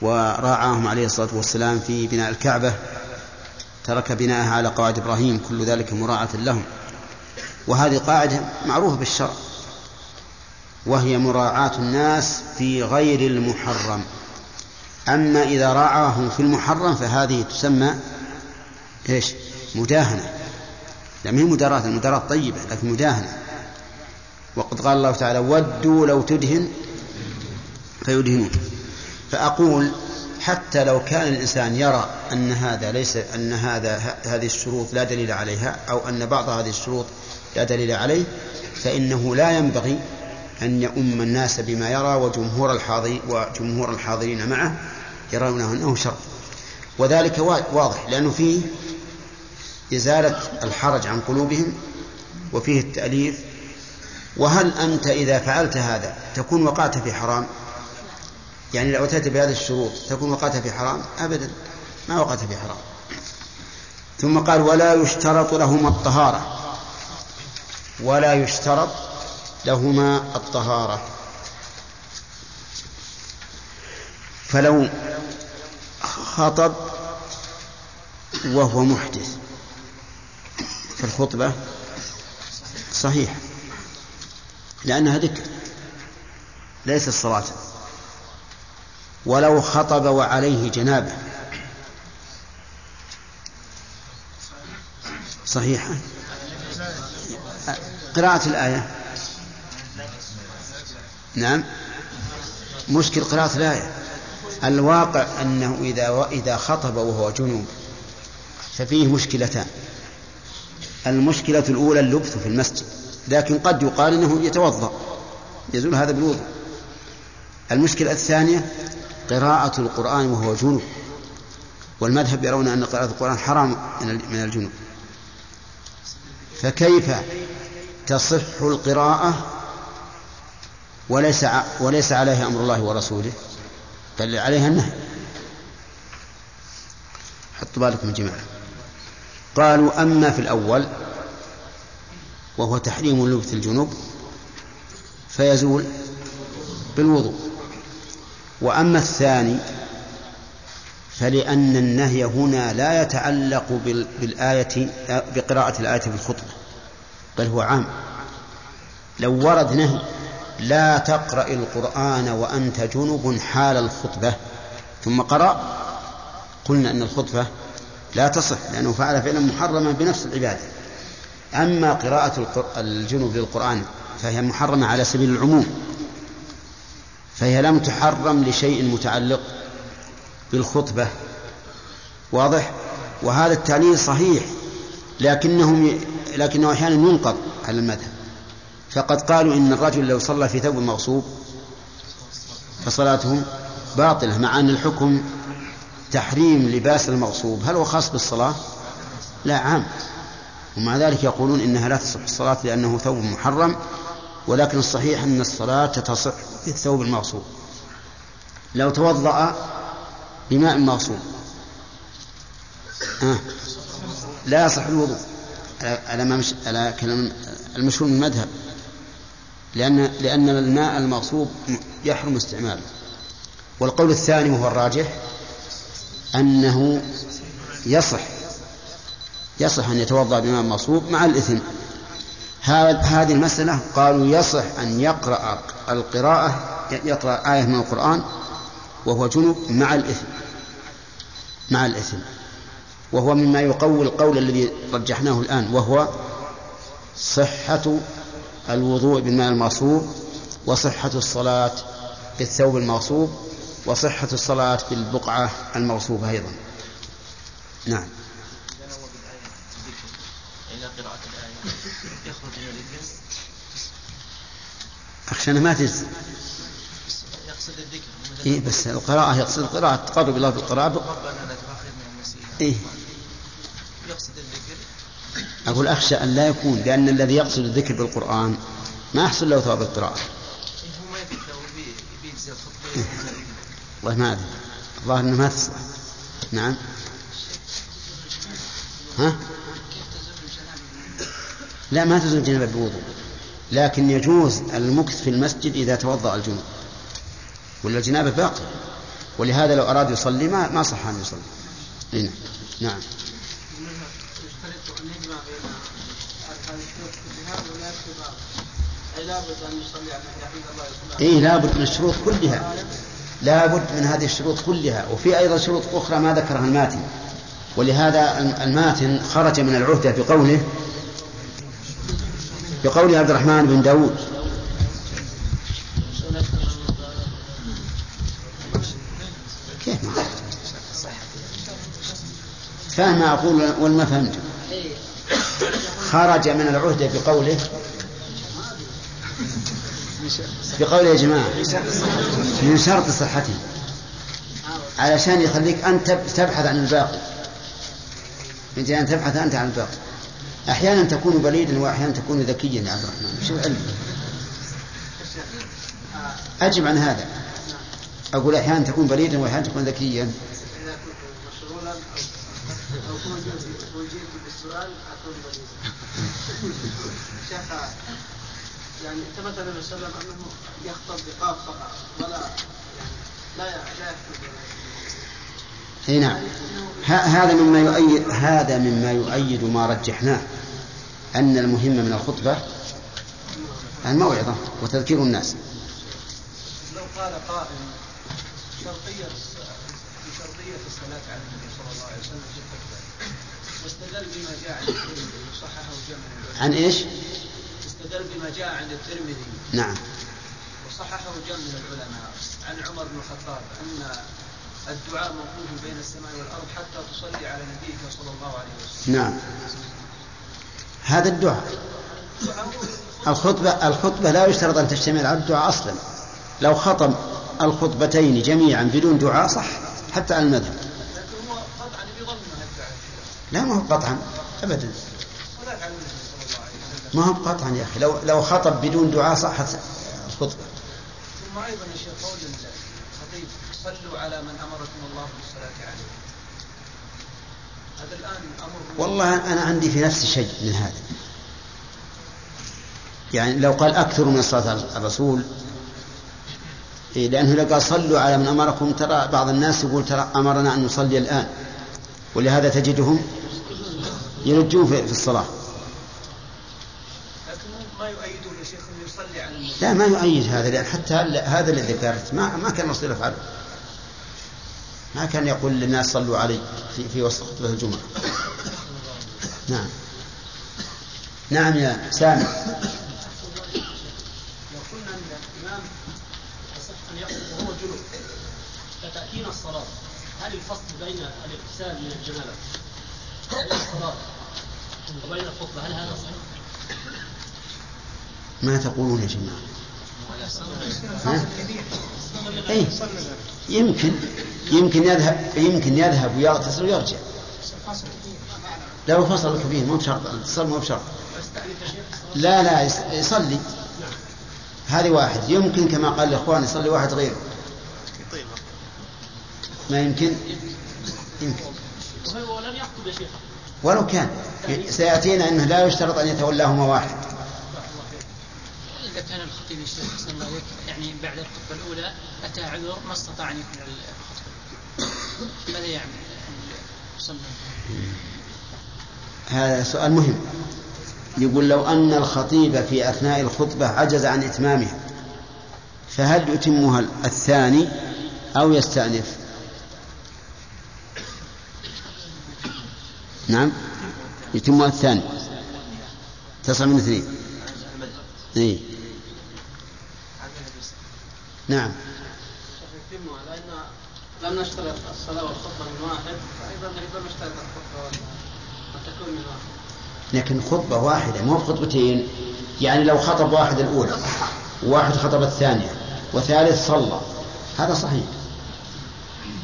وراعاهم عليه الصلاة والسلام في بناء الكعبة. ترك بناءها على قواعد إبراهيم كل ذلك مراعاة لهم. وهذه قاعدة معروفة بالشرع. وهي مراعاة الناس في غير المحرم. أما إذا راعاهم في المحرم فهذه تسمى إيش؟ مداهنة. لم هي مداراة المداراة طيبة لكن مداهنة. وقد قال الله تعالى ودوا لو تدهن فيدهنون. فأقول حتى لو كان الإنسان يرى أن هذا ليس أن هذا هذه الشروط لا دليل عليها أو أن بعض هذه الشروط لا دليل عليه فإنه لا ينبغي أن يؤم الناس بما يرى وجمهور الحاضرين وجمهور الحاضرين معه يرون أنه شر. وذلك واضح لأنه فيه إزالة الحرج عن قلوبهم وفيه التأليف. وهل أنت إذا فعلت هذا تكون وقعت في حرام؟ يعني لو أتيت بهذه الشروط تكون وقعت في حرام؟ أبدا ما وقعت في حرام. ثم قال ولا يشترط لهما الطهارة. ولا يشترط لهما الطهارة. فلو خطب وهو محدث. في الخطبة صحيح. لأنها ذكر. ليست صلاة. ولو خطب وعليه جنابة. صحيحة قراءة الآية. نعم. مشكل قراءة الآية. الواقع أنه إذا إذا خطب وهو جنوب ففيه مشكلتان. المشكلة الأولى اللبث في المسجد لكن قد يقال إنه يتوضأ يزول هذا بالوضوء. المشكلة الثانية قراءة القرآن وهو جنوب. والمذهب يرون أن قراءة القرآن حرام من الجنوب. فكيف تصح القراءة وليس وليس عليها أمر الله ورسوله بل عليها النهي. حطوا بالكم جماعة. قالوا أما في الأول وهو تحريم لبث الجنوب فيزول بالوضوء. وأما الثاني فلأن النهي هنا لا يتعلق بالآية بقراءة الآية في الخطبة بل هو عام. لو ورد نهي لا تقرأ القرآن وأنت جنب حال الخطبة. ثم قرأ. قلنا أن الخطبة لا تصح لأنه فعل فعلا محرما بنفس العبادة. أما قراءة الجنوب للقرآن فهي محرمة على سبيل العموم. فهي لم تحرم لشيء متعلق بالخطبة. واضح؟ وهذا التعليل صحيح لكنهم لكنه أحيانا ينقض على المذهب. فقد قالوا إن الرجل لو صلى في ثوب مغصوب فصلاته باطلة مع أن الحكم تحريم لباس المغصوب. هل هو خاص بالصلاة؟ لا عام. ومع ذلك يقولون إنها لا تصح الصلاة لأنه ثوب محرم ولكن الصحيح أن الصلاة تصح في الثوب المغصوب. لو توضأ بماء مغصوب. آه. لا يصح الوضوء. على على كلام المشهور من المذهب لأن لأن الماء المغصوب يحرم استعماله. والقول الثاني وهو الراجح أنه يصح يصح أن يتوضأ بماء مصوب مع الإثم. هذه المسألة قالوا يصح أن يقرأ القراءة يقرأ آية من القرآن وهو جنب مع الإثم مع الإثم. وهو مما يقوي القول الذي رجحناه الآن وهو صحة الوضوء بالماء المصوب وصحة الصلاة بالثوب المغصوب وصحة الصلاة بالبقعة المغصوبة أيضا. نعم. أخشى أنها ما تجزي يقصد الذكر إيه بس القراءة يقصد القراءة تقرب الله بالقراءة ربنا لا تؤاخذنا إيه. أقول أخشى أن لا يكون لأن الذي يقصد الذكر بالقرآن ما يحصل له ثواب القراءة. والله ما أدري. الظاهر أنه ما تصلح نعم. ها؟ لا ما تزول الجنابة بوضوء لكن يجوز المكث في المسجد إذا توضأ الجنوب ولا الجنابة باقية. ولهذا لو أراد يصلي ما ما صح أن يصلي. هنا. نعم. اي لابد من الشروط كلها. لابد من هذه الشروط كلها. وفي أيضا شروط أخرى ما ذكرها الماتن. ولهذا الماتن خرج من العهدة بقوله بقول عبد الرحمن بن داود. كيف ما فهم ما أقول ولا ما فهمت؟ خرج من العهدة بقوله بقوله يا جماعة من شرط صحته. علشان يخليك أنت تبحث عن الباقي. من أن تبحث أنت عن الباقي. أحيانا تكون بليدا وأحيانا تكون ذكيا يا عبد الرحمن. شو العلم أجب عن هذا. أقول أحيانا تكون بليدا وأحيانا تكون ذكيا. يعني ثبت النبي صلى الله عليه وسلم أنه يخطب بقاف فقط ولا يعني لا لا يكتب أي نعم. هذا مما يؤيد هذا مما يؤيد ما رجحناه أن المهم من الخطبة الموعظة وتذكير الناس. لو قال قائل شرطية شرطية الصلاة على النبي صلى الله عليه وسلم في الخطبة واستدل بما جاء عن الترمذي وصححه جمع. عن إيش؟ استدل بما جاء عند الترمذي. نعم. وصححه جمع من العلماء. عن عمر بن الخطاب أن الدعاء موقوف بين السماء والأرض حتى تصلي على نبيك صلى الله عليه وسلم. نعم. هذا الدعاء. الخطبة الخطبة لا يشترط أن تشتمل على الدعاء أصلا. لو خطب الخطبتين جميعا بدون دعاء صح حتى على المذهب. لكن هو قطعا لا ما هو قطعا. أبدا. ما هو قطعا يا أخي. لو لو خطب بدون دعاء صحت الخطبة ثم أيضا يا شيخ قول الخطيب صلوا على من أمركم الله بالصلاة عليه. هذا الآن أمر والله أنا عندي في نفسي شيء من هذا. يعني لو قال أكثر من على الرسول إيه لأنه لو قال صلوا على من أمركم ترى بعض الناس يقول ترى أمرنا أن نصلي الآن. ولهذا تجدهم يلجون في الصلاة لكن ما يؤيده يا شيخ أنه يصلي على النبي لا ما يؤيد هذا لأن حتى هذا الذي ذكرت ما ما كان الرسول يفعله ما كان يقول للناس صلوا علي في, في وسط خطبة الجمعة. نعم. نعم يا سامي. لو قلنا إن الإمام يصح أن يخطب وهو جنوب فتاتينا الصلاة. هل الفصل بين الاغتسال من الجنابه وبين الصلاة وبين الخطبة هل هذا صحيح؟ ما تقولون يا جماعة؟ أي يمكن يمكن يذهب يمكن يذهب ويغتسل ويرجع. لو فصل كبير مو بشرط الاتصال مو بشرط. لا لا يصلي. هذه واحد. يمكن كما قال الإخوان يصلي واحد غيره. ما يمكن؟ يمكن. ولو كان سيأتينا إنه لا يشترط أن يتولاهما واحد. إذا كان الخطيب الشيخ أحسن الله عليك يعني بعد الخطبة الأولى أتى عذر ما استطاع أن يكمل الخطبة ماذا يعمل؟ يصلي هذا سؤال مهم. يقول لو أن الخطيب في أثناء الخطبة عجز عن إتمامها فهل يتمها الثاني أو يستأنف؟ نعم. يتمها الثاني. تصل من اثنين. إيه؟ نعم. لم نشترط الصلاة والخطبة من واحد فأيضا لم نشترط الخطبة والتكون من واحد. لكن خطبة واحدة مو خطبتين يعني لو خطب واحد الأولى وواحد خطب الثانية وثالث صلى. هذا صحيح.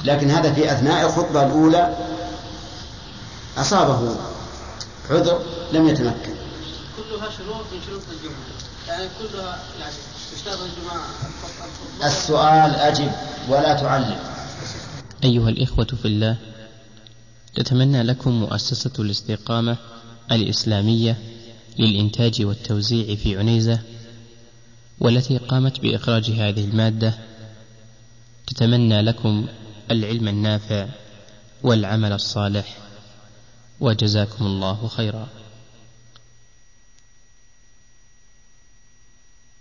لكن هذا في أثناء الخطبة الأولى أصابه عذر لم يتمكن. كلها شروط من شروط الجمعة. يعني كلها يعني السؤال أجب ولا تعلم. أيها الإخوة في الله تتمنى لكم مؤسسة الاستقامة الإسلامية للإنتاج والتوزيع في عنيزة والتي قامت بإخراج هذه المادة. تتمنى لكم العلم النافع والعمل الصالح. وجزاكم الله خيرا.